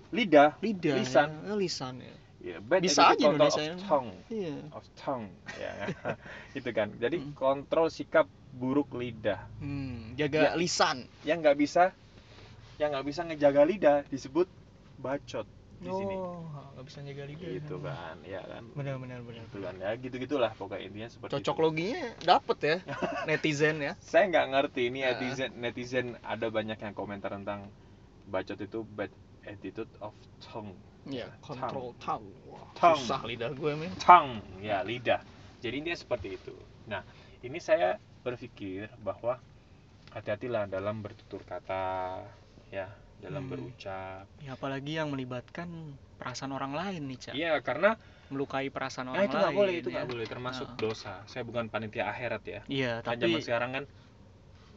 lidah lidah. Lisan. Ya. Lisan ya. ya bad Bisa aja Indonesia. of tongue Iya. of tongue ya [laughs] itu kan jadi Mm. kontrol sikap buruk lidah Hmm, jaga Ya. lisan. yang nggak bisa yang nggak bisa ngejaga lidah disebut bacot di sini Oh, nggak bisa jaga lidah. gitu kan ya kan Benar benar benar. gitu kan ya gitu gitulah pokoknya intinya seperti Cocok itu. loginya dapet ya [laughs] netizen ya. saya nggak ngerti ini Ah. netizen netizen ada banyak yang komentar tentang bacot itu bad attitude of tongue Iya, kontrol tongue. Wah, Tongue. susah lidah gue men. tongue ya lidah jadi intinya seperti itu nah ini saya berpikir bahwa hati-hatilah dalam bertutur kata ya dalam Hmm. berucap Ya apalagi yang melibatkan perasaan orang lain nih, Cak. iya karena Melukai perasaan nah orang itu nggak lain. boleh itu nggak ya. boleh termasuk Ah. dosa saya bukan panitia akhirat ya Iya, kan tapi zaman sekarang kan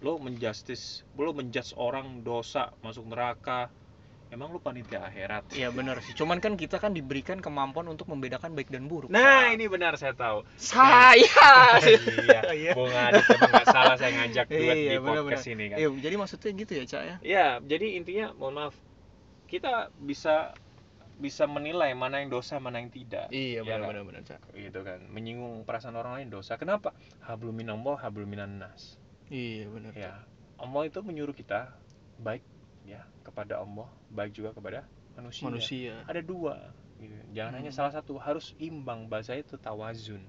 lo menjustis lo menjudge orang dosa masuk neraka emang lo panitia akhirat Iya benar sih. Cuman kan kita kan diberikan kemampuan untuk membedakan baik dan buruk. nah ini benar saya tahu saya. iya [laughs] Iya. Bung Adit emang nggak salah saya ngajak duet di Iya, benar, podcast ini kan Iya, jadi maksudnya gitu ya, Cak ya. ya jadi intinya mohon maaf kita bisa bisa menilai mana yang dosa mana yang tidak Iya, Ya benar nggak? benar benar, Cak. gitu kan menyinggung perasaan orang lain dosa kenapa hablum minallah hablum minan nas Iya, benar. ya Allah itu menyuruh kita baik ya kepada Allah baik juga kepada manusia, Manusia. ada dua gitu. jangan Hmm. hanya salah satu harus imbang bahasa itu tawazun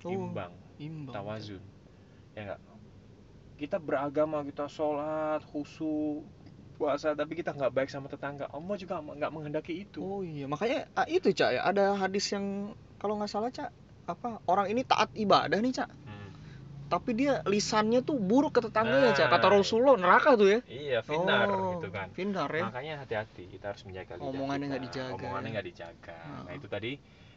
Oh, imbang imbang. Tawazun ya enggak kita beragama kita sholat khusyuk puasa tapi kita nggak baik sama tetangga Allah juga nggak menghendaki itu Oh iya, makanya ah, itu Cak ya, ada hadis yang kalau nggak salah Cak, apa orang ini taat ibadah nih Cak. Tapi dia lisannya tuh buruk ke tetangganya Cak. Kata Nah. Rasulullah neraka tuh ya. iya finar oh, gitu kan Finar ya. makanya hati-hati kita harus menjaga lidah Omongannya nggak dijaga, omongannya ya. nggak dijaga nah Heeh. itu tadi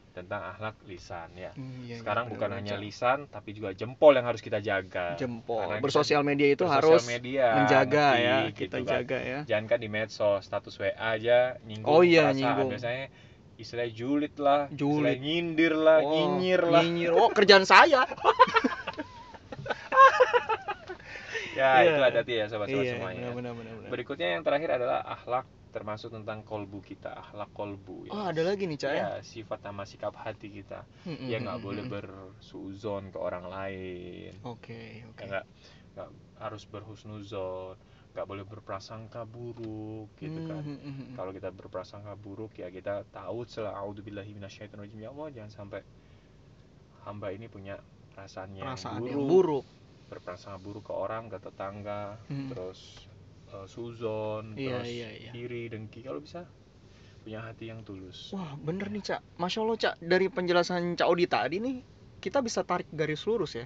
tentang akhlak lisan ya Iya, sekarang iya, bukan benar, hanya lisan tapi juga jempol yang harus kita jaga jempol. Karena kita Bersosial media itu bersosial harus media, menjaga ngerti, ya, gitu kita kan. jaga ya. jangan kan di medsos status WA aja nyinggung Oh iya, perasaan nyinggung. biasanya istilahnya julid lah Julid. istilahnya nyindir lah Oh, nyinyir lah nyinyir. Oh, kerjaan saya. [laughs] [laughs] ya Iya. itu hati ya sobat-sobat iya, semuanya benar benar benar. berikutnya yang terakhir adalah akhlak termasuk tentang kolbu kita akhlak kolbu ya. Oh, ada lagi nih, Cak ya. ya sifat sama sikap hati kita Mm-mm, ya nggak mm-mm, boleh mm-mm. bersuzon ke orang lain Oke, oke. ya nggak nggak harus berhusnuzon nggak boleh berprasangka buruk gitu kan Mm, mm, mm, mm. kalau kita berprasangka buruk ya kita tahu setelah auzubillahi minasyaitonirrajim ya Allah jangan sampai hamba ini punya perasaan yang perasaan buruk, yang buruk. Berprasangka buruk ke orang ke tetangga Hmm. terus eh, suzon Iya, terus iya, iya. iri dengki kalau bisa punya hati yang tulus Wah, bener nih, Cak. Masya Allah, Cak. Dari penjelasan Cak Odi tadi nih, kita bisa tarik garis lurus ya.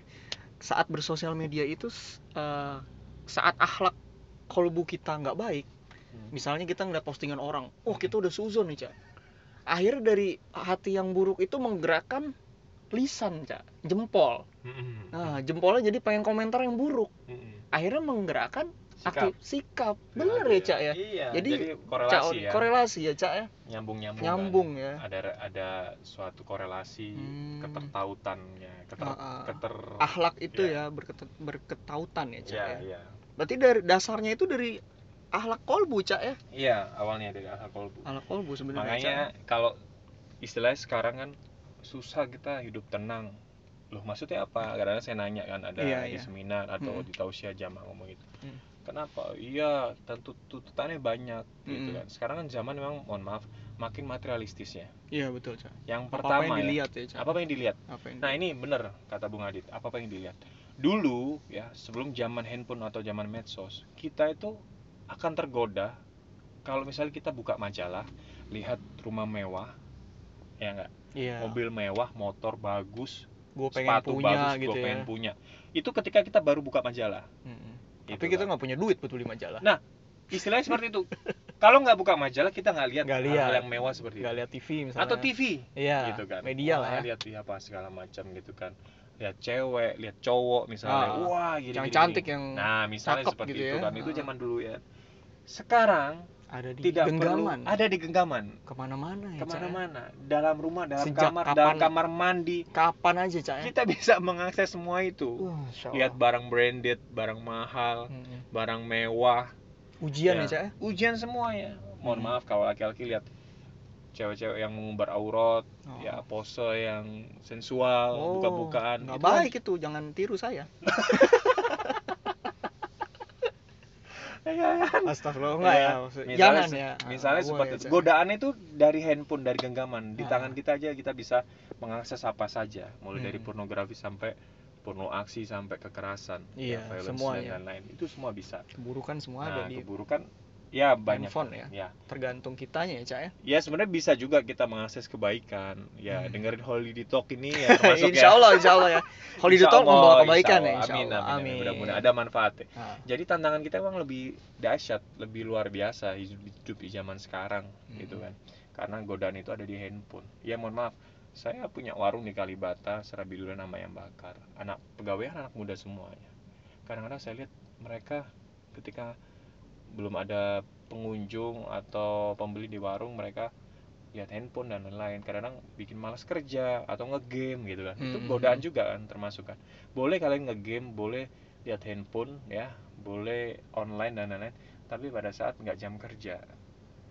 Saat bersosial media itu, eh, saat akhlak kolbu kita nggak baik, Hmm. misalnya kita ngeliat postingan orang, oh kita udah suzon nih, Cak. Akhirnya dari hati yang buruk itu menggerakkan lisan, Cak. Jempol. Nah, jempolnya jadi pengen komentar yang buruk. Akhirnya menggerakkan Sikap. aktif sikap. Bener ya, Cak ya? iya Jadi, jadi, Cak korelasi Odi, ya korelasi ya, Cak ya? nyambung nyambung Nyambung ya. ada ada suatu korelasi Hmm. ketertautannya keter, Ah, ah. keter akhlak itu Ya. ya berket- berketautan ya cak ya ya. ya berarti dari dasarnya itu dari akhlak kolbu cak ya iya awalnya dari akhlak kolbu akhlak kolbu sebenarnya makanya kalau istilahnya sekarang kan susah kita hidup tenang loh maksudnya apa kadang saya nanya kan ada Iya, di iya. seminar atau Mm-mm. di tausiah jamaah ngomong itu Mm. kenapa iya tentu tuntutannya banyak gitu Mm-mm. kan sekarang kan zaman memang mohon maaf makin materialistis ya iya betul cak yang apa, pertama yang ya, dilihat ya cak apa yang dilihat apa yang Nah ini bener kata Bung Adit, apa apa yang dilihat. Dulu ya sebelum zaman handphone atau zaman medsos, kita itu akan tergoda kalau misalnya kita buka majalah, lihat rumah mewah, ya enggak, iya mobil mewah, motor bagus, gue pengen sepatu punya bagus, gitu gua ya pengen punya. Itu ketika kita baru buka majalah. Mm-mm. gitu tapi kita kan. nggak punya duit betul di majalah Nah, Istilahnya seperti itu. [laughs] Kalau nggak buka majalah kita nggak lihat Nggak hal-hal lihat. yang mewah seperti nggak itu. lihat TV misalnya Atau TV iya gitu kan media Wah, lah ya lihat apa segala macam gitu kan lihat cewek lihat cowok misalnya Ah, wah gini yang gini, cantik gini. yang nah misalnya seperti gitu itu ya. kan itu Ah. zaman dulu ya sekarang ada di tidak genggaman. perlu ada di genggaman. Ke mana-mana ya Cak, ya? ke mana-mana dalam rumah dalam Sejak kamar kapan- dalam kamar mandi. Kapan aja cak ya? Kita bisa mengakses semua itu. Masya lihat barang branded barang mahal Mm-mm. barang mewah. Ujian Ya. ya cak ya? Ujian semuanya. Mohon Hmm. maaf kalau laki-laki lihat cewek-cewek yang mengumbar aurat Oh. ya pose yang sensual Oh, buka-bukaan. Nggak Itu kan- baik itu jangan tiru saya. Ya, [laughs] Astagfirullah enggak ya Ya, maksud- misalnya jangan se- ya misalnya Ah, seperti. Cak. godaan itu dari handphone dari genggaman di Ah. tangan kita aja kita bisa mengakses apa saja mulai dari Hmm. pornografi sampai porno aksi sampai kekerasan Iya, violence semuanya. dan lain-lain itu semua bisa keburukan semua ada nah di keburukan ya banyak handphone ya. ya. Tergantung kitanya ya cak ya? Ya sebenarnya bisa juga kita mengakses kebaikan. Ya Hmm. dengerin Holiday Talk ini ya [laughs] termasuk insya ya. Allah insya Allah ya. [laughs] Holiday Insya Talk membawa Allah, kebaikan insya ya Allah. insya amin, Allah amin, amin. amin. Mudah-mudahan ada manfaatnya Ah, jadi tantangan kita memang lebih dahsyat lebih luar biasa hidup, hidup di zaman sekarang gitu Hmm. kan. Karena godaan itu ada di handphone. Ya mohon maaf saya punya warung di Kalibata Serabidulan nama yang bakar. Anak pegawai anak muda semuanya. Kadang-kadang saya lihat mereka ketika belum ada pengunjung atau pembeli di warung mereka lihat handphone dan lain-lain. Kadang-kadang bikin malas kerja atau ngegame gitu kan. Itu Hmm. godaan juga kan termasuk kan. Boleh kalian ngegame boleh lihat handphone ya boleh online dan lain-lain tapi pada saat nggak jam kerja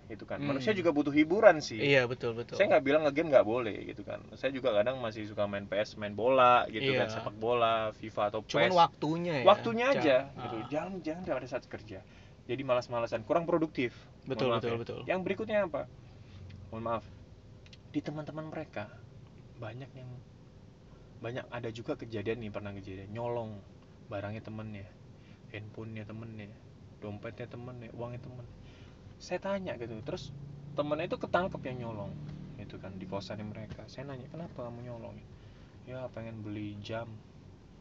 itu kan. Hmm. manusia juga butuh hiburan sih. Iya betul betul. Saya nggak bilang ngegame nggak boleh gitu kan. Saya juga kadang masih suka main PS main bola gitu Iya. kan sepak bola FIFA atau cuman PES waktunya ya waktunya aja Ah, gitu. Jangan jangan pada saat kerja jadi malas-malasan kurang produktif. Betul betul ya. betul. Yang berikutnya apa? Mohon maaf. Di teman-teman mereka banyak yang banyak ada juga kejadian nih pernah kejadian. Nyolong barangnya temennya handphonenya temennya dompetnya temennya uangnya temen. Saya tanya gitu terus temennya itu ketangkep yang nyolong itu kan di kosannya mereka. Saya nanya kenapa kamu nyolong? Ya pengen beli jam.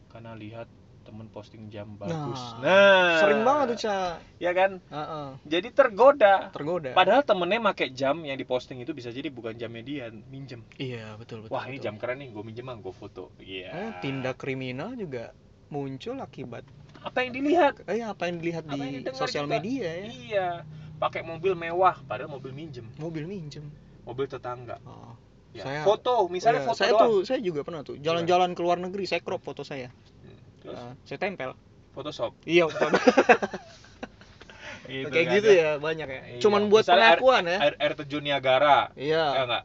Karena lihat temen posting jam bagus Nah, nah sering banget tuh cak ya kan Heeh, jadi tergoda tergoda Padahal temennya make jam yang diposting itu bisa jadi bukan jamnya dia, minjem. iya betul betul Wah ini betul. jam keren nih, gue minjem ah, gue foto. Iya. Eh, tindak kriminal juga muncul akibat Apa yang dilihat? eh apa yang dilihat Apa di sosial juga. media ya Iya. Pakai mobil mewah, padahal mobil minjem. mobil minjem mobil tetangga Oh. ya. Saya- foto misalnya Iya, foto saya doang tuh saya juga pernah tuh jalan-jalan ke luar negeri saya crop foto saya. Terus Eh, saya tempel. Photoshop Iya, foto. [laughs] Gitu kayak kan gitu ya banyak ya. Iya. Cuman buat Misalnya air- pengakuan ya. air, air terjun Niagara Iya. ya enggak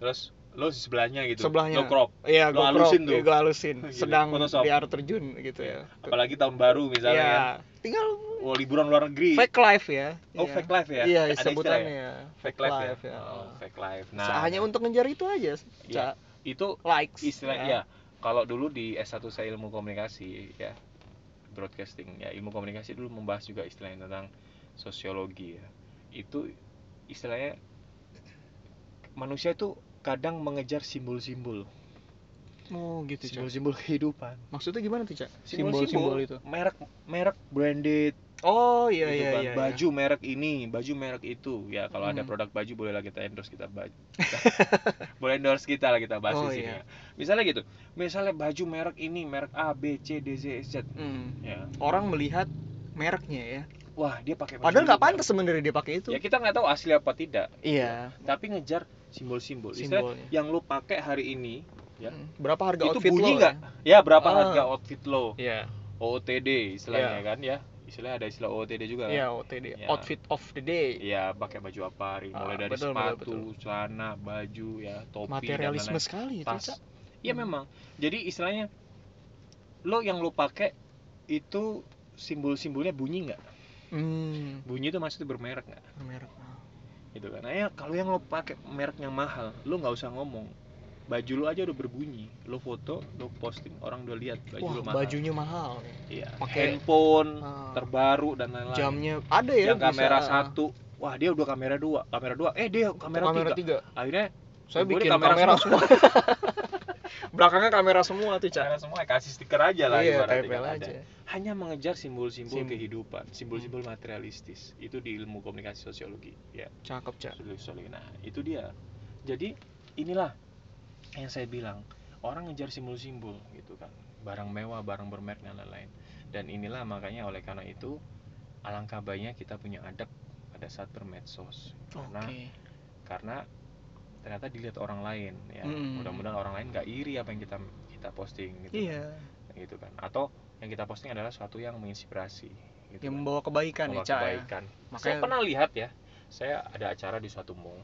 terus lo di sebelahnya gitu Sebelahnya. lo crop Iya, Lo halusin tuh. gue halusin. [laughs] Gitu, Sedang Photoshop. di air terjun gitu ya. apalagi tahun baru misalnya Iya. kan Tinggal oh liburan luar negeri fake life ya. oh Iya. fake life ya Iya, Ada sebutannya ya. fake life, ya, ya. Oh, fake life Nah, nah hanya untuk ngejar itu aja, Iya. Itu likes. istilah ya kalau dulu di S1 saya ilmu komunikasi ya. Broadcasting ya. Ilmu komunikasi dulu membahas juga istilahnya tentang sosiologi ya. Itu istilahnya manusia itu kadang mengejar simbol-simbol Oh, gitu, Ca. simbol-simbol kehidupan Maksudnya gimana tuh, Ca? simbol-simbol itu. merek merek branded Oh, iya gitu iya kan. iya. baju merek ini baju merek itu ya kalau ada Hmm. produk baju boleh lah kita endorse kita baju [laughs] [laughs] boleh endorse kita lah kita bahas Oh, di sini iya. ya. misalnya gitu misalnya baju merek ini merek A B C D Z Z Hmm. ya Orang melihat mereknya ya. wah dia pakai baju Padahal nggak pantas sebenarnya dia pakai itu. ya kita nggak tahu asli apa tidak Iya. tapi ngejar simbol-simbol yang lu pakai hari ini ya Hmm. Berapa harga itu outfit bunyi lo? nggak ya berapa Ah. harga outfit lo Iya. OOTD istilahnya kan ya istilahnya ada istilah OOTD juga kan Iya, OTD. Ya. Outfit of the day. ya pakai baju apa hari mulai Ah, dari betul, betul, sepatu celana baju ya topi dan Materialisme lain-lain. sekali itu, tas. Iya memang jadi istilahnya lo yang lo pakai itu simbol-simbolnya bunyi nggak Hmm. bunyi itu maksudnya bermerek nggak Merek. gitu kan nah, ya kalau yang lo pakai merek yang mahal lo nggak usah ngomong baju lo aja udah berbunyi lo foto lo posting orang udah lihat baju Wah, lo mahal bajunya mahal nih. iya pakai- handphone Ah. terbaru dan lain-lain Jamnya ada ya yang bisa. kamera satu wah dia udah kamera dua kamera dua eh dia kamera, kamera tiga. tiga. akhirnya Saya bikin kamera kamera, semua. [laughs] Belakangnya kamera semua tuh, Ca. kamera semua kasih stiker aja lah Iya, ibaratnya tempel kan ada. aja. hanya mengejar simbol-simbol Sim- Hmm. kehidupan simbol-simbol materialistis itu di ilmu komunikasi sosiologi ya Cakep, Ca. sosiologi nah itu dia jadi inilah yang saya bilang orang ngejar simbol-simbol gitu kan barang mewah barang bermerek dan lain-lain dan inilah makanya oleh karena itu alangkah baiknya kita punya adab pada saat bermedsos karena Oke. karena ternyata dilihat orang lain ya Mm. mudah-mudahan orang lain nggak iri apa yang kita kita posting gitu Iya. kan. gitu kan atau yang kita posting adalah sesuatu yang menginspirasi gitu Yang kan. membawa kebaikan Membawa ya, Ca. ya. kebaikan saya Makanya pernah lihat ya saya ada acara di suatu mall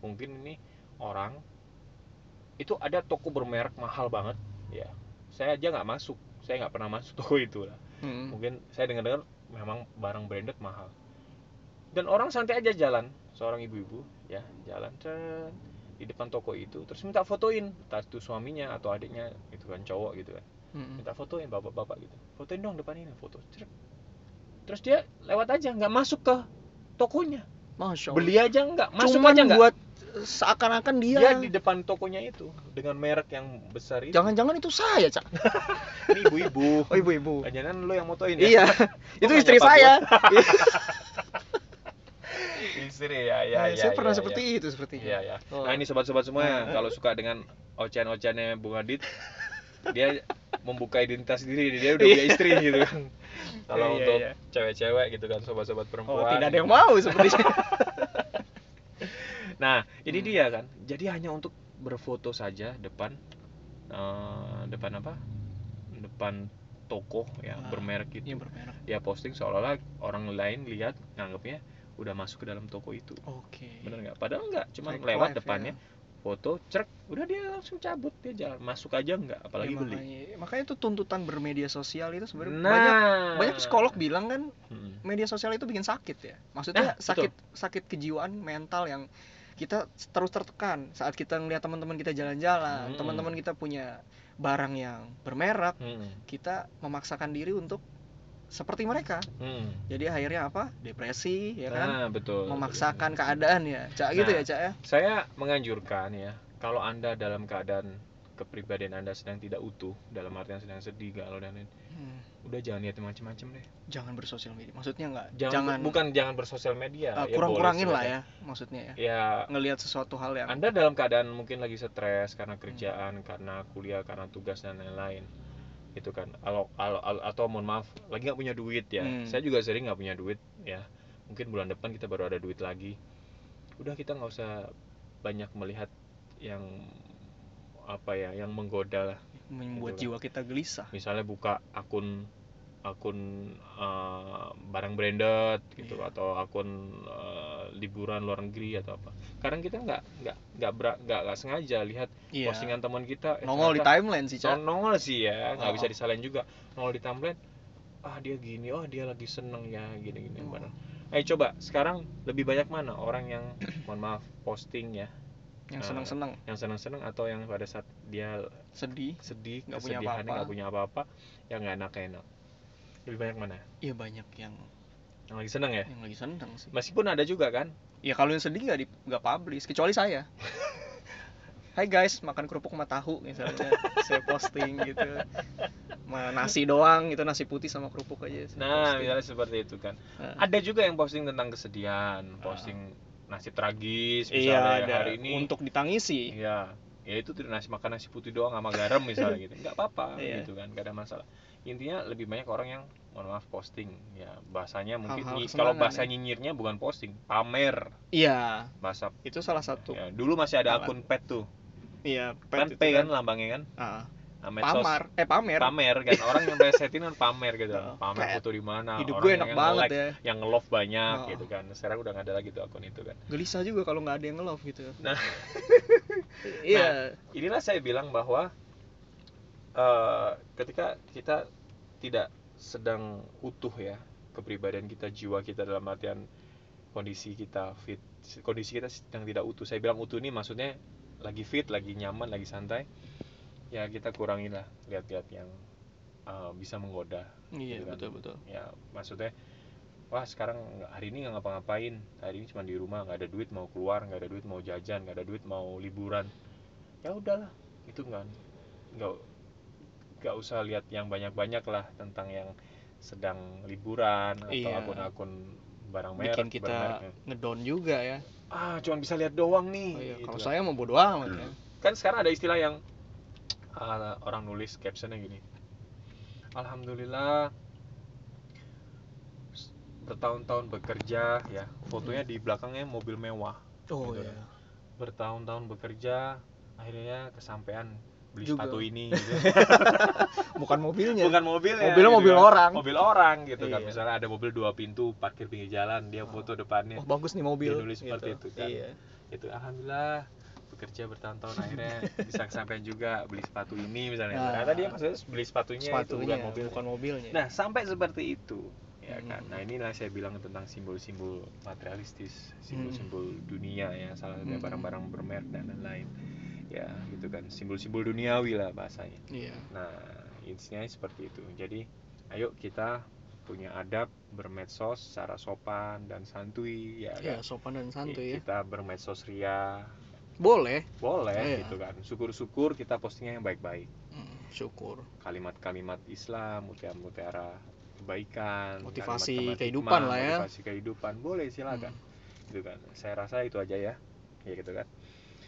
mungkin ini orang itu ada toko bermerek mahal banget. Ya saya aja nggak masuk. Saya nggak pernah masuk [laughs] toko itu lah. Hmm. mungkin saya dengar-dengar memang barang branded mahal. Dan orang santai aja jalan. Seorang ibu-ibu ya jalan cet, di depan toko itu terus minta fotoin. Entah itu suaminya atau adiknya gitu kan cowok gitu kan. Hmm. minta fotoin bapak-bapak gitu. Fotoin dong depan ini foto Ceret. terus dia lewat aja nggak masuk ke tokonya. Masya Allah. beli aja nggak masuk Cuman aja nggak. buat seakan-akan dia, dia di depan tokonya itu dengan merek yang besar itu jangan-jangan itu saya, Ca. [laughs] ini ibu-ibu Oh, ibu-ibu. jangan lo yang motoin ya Iya. [laughs] [laughs] itu istri saya. istri ya ya Nah, ya saya ya, pernah ya. seperti itu sepertinya. Iya ya. Oh. Nah ini sobat-sobat semua Nah. kalau suka dengan ocehan-ocehannya Bung Adit, dia membuka identitas diri, dia udah punya istri gitu kan. Kalau Iya, untuk iya. cewek-cewek gitu kan, sobat-sobat Oh, perempuan. tidak ada yang mau sepertinya. Nah ini Hmm. dia kan. Jadi hanya untuk berfoto saja depan, eh, depan apa? Depan toko ya Ah, bermerek itu. Iya bermerek. Dia posting seolah-olah orang lain lihat nganggapnya udah masuk ke dalam toko itu. Oke. Bener nggak? Padahal nggak, cuma lewat life, depannya, foto, cerk, udah dia langsung cabut, dia jalan, masuk aja nggak, apalagi Ya, beli. makanya, makanya itu tuntutan bermedia sosial itu sebenarnya Nah, banyak banyak psikolog bilang kan Hmm. media sosial itu bikin sakit ya. Maksudnya Nah, betul. sakit sakit kejiwaan mental yang kita terus tertekan saat kita ngelihat teman-teman kita jalan-jalan, Hmm. teman-teman kita punya barang yang bermerek, Hmm. kita memaksakan diri untuk seperti mereka. Hmm. Jadi akhirnya apa? Depresi, ya kan? Nah, betul. Memaksakan keadaan ya, cak gitu Nah. ya, cak ya. Saya menganjurkan ya, kalau anda dalam keadaan kepribadian anda sedang tidak utuh, dalam artian sedang sedih, galau dan lain, Hmm, udah jangan lihat macam-macam deh. Jangan bersosial media. Maksudnya nggak? Jangan, Jangan, bukan jangan bersosial media. uh, ya kurang-kurangin lah ya, maksudnya ya. Ya, Ngelihat sesuatu hal yang Anda dalam keadaan mungkin lagi stres karena kerjaan, karena kuliah, karena tugas dan lain-lain. Itu kan. Alo, alo- alo- atau mohon maaf, lagi nggak punya duit ya. Hmm. Saya juga sering nggak punya duit ya. Mungkin bulan depan kita baru ada duit lagi. Udah kita nggak usah banyak melihat yang apa ya yang menggoda lah. Membuat Gitu jiwa kita gelisah. Misalnya buka akun akun eh, barang branded gitu Iya. atau akun eh, liburan luar negeri atau apa. Kadang kita nggak nggak nggak nggak nggak sengaja lihat Iya. postingan teman kita. Eh, nongol di ternyata- timeline sih Nong- nongol sih ya nggak Oh. bisa disalahin juga. Nongol di timeline ah dia gini oh dia lagi seneng ya gini gini Oh. mana ayo coba sekarang lebih banyak mana orang yang [clears throat] mohon maaf posting ya yang Nah, seneng-seneng yang seneng seneng atau yang pada saat dia sedih sedih Nggak punya apa-apa. nggak punya apa-apa yang nggak enak enak lebih banyak mana iya banyak yang yang lagi seneng ya yang lagi seneng sih meskipun ada juga kan ya kalau yang sedih nggak di nggak publish kecuali saya [laughs] Hai guys, makan kerupuk sama tahu misalnya saya posting gitu. Ma- nasi doang gitu, nasi putih sama kerupuk aja. nah posting. misalnya seperti itu kan Nah. ada juga yang posting tentang kesedihan posting nasib tragis. Iya, misalnya ada hari ini untuk ditangisi. Iya, ya itu tidak nasi makan nasi putih doang sama garam misalnya gitu. Nggak apa-apa [laughs] Iya. gitu kan, nggak ada masalah. Intinya lebih banyak orang yang mohon maaf posting. Ya, bahasanya mungkin Hal-hal nyi- kalau bahasa ya. nyinyirnya bukan posting, pamer. Iya, Bahasa itu salah satu. ya, dulu masih ada akun pet tuh. Iya, Kan itu P kan lambangnya kan. Ah, Nah, medsos. pamar, eh pamer. Pamer kan orang yang resetin kan pamer gitu. Oh, [laughs] Pamer foto di mana. Hidup orang gue enak yang banget nge-like, ya. Yang nge-love banyak Oh. gitu kan. Sekarang udah nggak ada lagi tuh akun itu kan. Gelisah juga kalau nggak ada yang nge-love gitu. [laughs] Nah. [laughs] Iya. inilah saya bilang bahwa eh, ketika kita tidak sedang utuh ya kepribadian kita jiwa kita dalam artian kondisi kita fit kondisi kita sedang tidak utuh saya bilang utuh ini maksudnya lagi fit lagi nyaman lagi santai ya kita kurangilah lihat-lihat yang eh, bisa menggoda Iya, gitu kan. betul betul. ya maksudnya wah sekarang hari ini nggak ngapa-ngapain hari ini cuma di rumah nggak ada duit mau keluar nggak ada duit mau jajan nggak ada duit mau liburan ya udahlah itu nggak nggak nggak usah lihat yang banyak-banyak lah tentang yang sedang liburan atau Iya. akun-akun barang merek Bikin kita bermerek. ngedown juga ya. ah cuma bisa lihat doang nih Oh, iya. gitu Kalau kan. saya mau bodo amat ya. kan sekarang ada istilah yang orang nulis captionnya gini Alhamdulillah bertahun-tahun bekerja ya fotonya di belakangnya mobil mewah Oh Gitu iya. bertahun-tahun bekerja akhirnya kesampaian beli Juga. sepatu ini gitu. [laughs] Bukan mobilnya. bukan mobil ya Mobilnya gitu mobil kan. orang. mobil orang gitu kan Iya. misalnya ada mobil dua pintu parkir pinggir jalan dia foto depannya Oh, bagus nih mobil. Dia nulis seperti itu kan. Iya. itu alhamdulillah bekerja bertahun-tahun akhirnya bisa kesampaian juga beli sepatu ini misalnya Nah. ternyata dia maksudnya beli sepatunya, itu Sepatunya bukan mobil bukan mobilnya. nah sampai seperti itu ya kan Hmm. nah inilah saya bilang tentang simbol-simbol materialistis simbol-simbol dunia ya salah satunya Hmm. barang-barang bermerek dan lain-lain ya gitu kan simbol-simbol duniawi lah bahasanya Iya. nah intinya seperti itu jadi ayo kita punya adab bermedsos secara sopan dan santuy ya Iya, kan? sopan dan santuy ya. kita bermedsos ria Boleh. boleh Iya. gitu kan syukur-syukur kita postingnya yang baik-baik Hmm, syukur. kalimat-kalimat Islam mutiara-mutiara kebaikan Motivasi kalimat-kalimat kehidupan hikmah, lah ya. motivasi kehidupan boleh silakan Hmm. gitu kan saya rasa itu aja ya ya gitu kan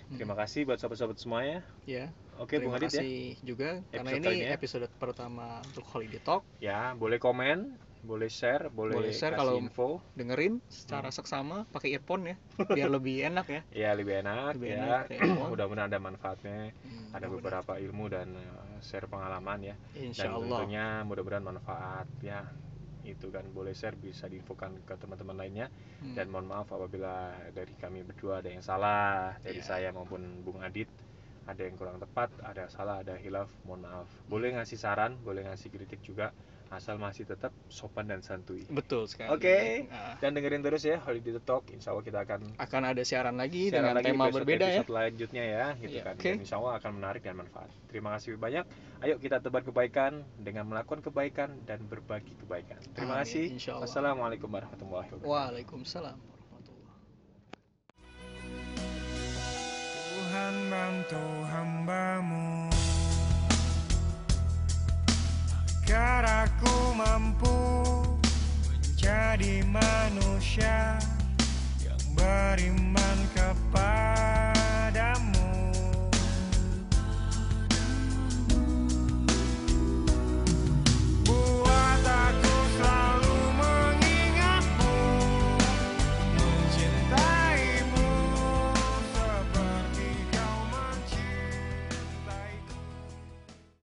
Hmm. terima kasih buat sobat-sobat semuanya Ya. oke Bung terima ya kasih juga karena Episode ini ini ya. episode pertama untuk Holiday Talk. ya boleh komen boleh share boleh, Boleh share kalau- info. Dengerin secara seksama pakai earphone ya, biar lebih enak ya. ya lebih enak Lebih ya. mudah-mudahan ada manfaatnya. Hmm, ada beberapa ilmu dan uh, share pengalaman ya. Insya dan Allah. tentunya mudah-mudahan manfaat ya. Itu kan boleh share bisa diinfokan ke teman-teman lainnya. Hmm. dan mohon maaf apabila dari kami berdua ada yang salah dari Ya. saya maupun Bung Adit. Ada yang kurang tepat ada salah ada hilaf mohon maaf. Boleh ngasih saran boleh ngasih kritik juga asal masih tetap sopan dan santuy Betul sekali. Oke. Nah, dan dengerin terus ya Holiday Talk insya Allah kita akan akan ada siaran lagi siaran dengan lagi tema episode- berbeda ya. episode selanjutnya ya gitu Iya, kan oke. dan insya Allah akan menarik dan manfaat terima kasih banyak ayo kita tebar kebaikan dengan melakukan kebaikan dan berbagi kebaikan terima Amin, kasih insya Allah. wassalamualaikum warahmatullahi wabarakatuh Waalaikumsalam warahmatullahi Tuhan bantu hambamu agar aku mampu menjadi manusia yang beriman kepadamu. Buat aku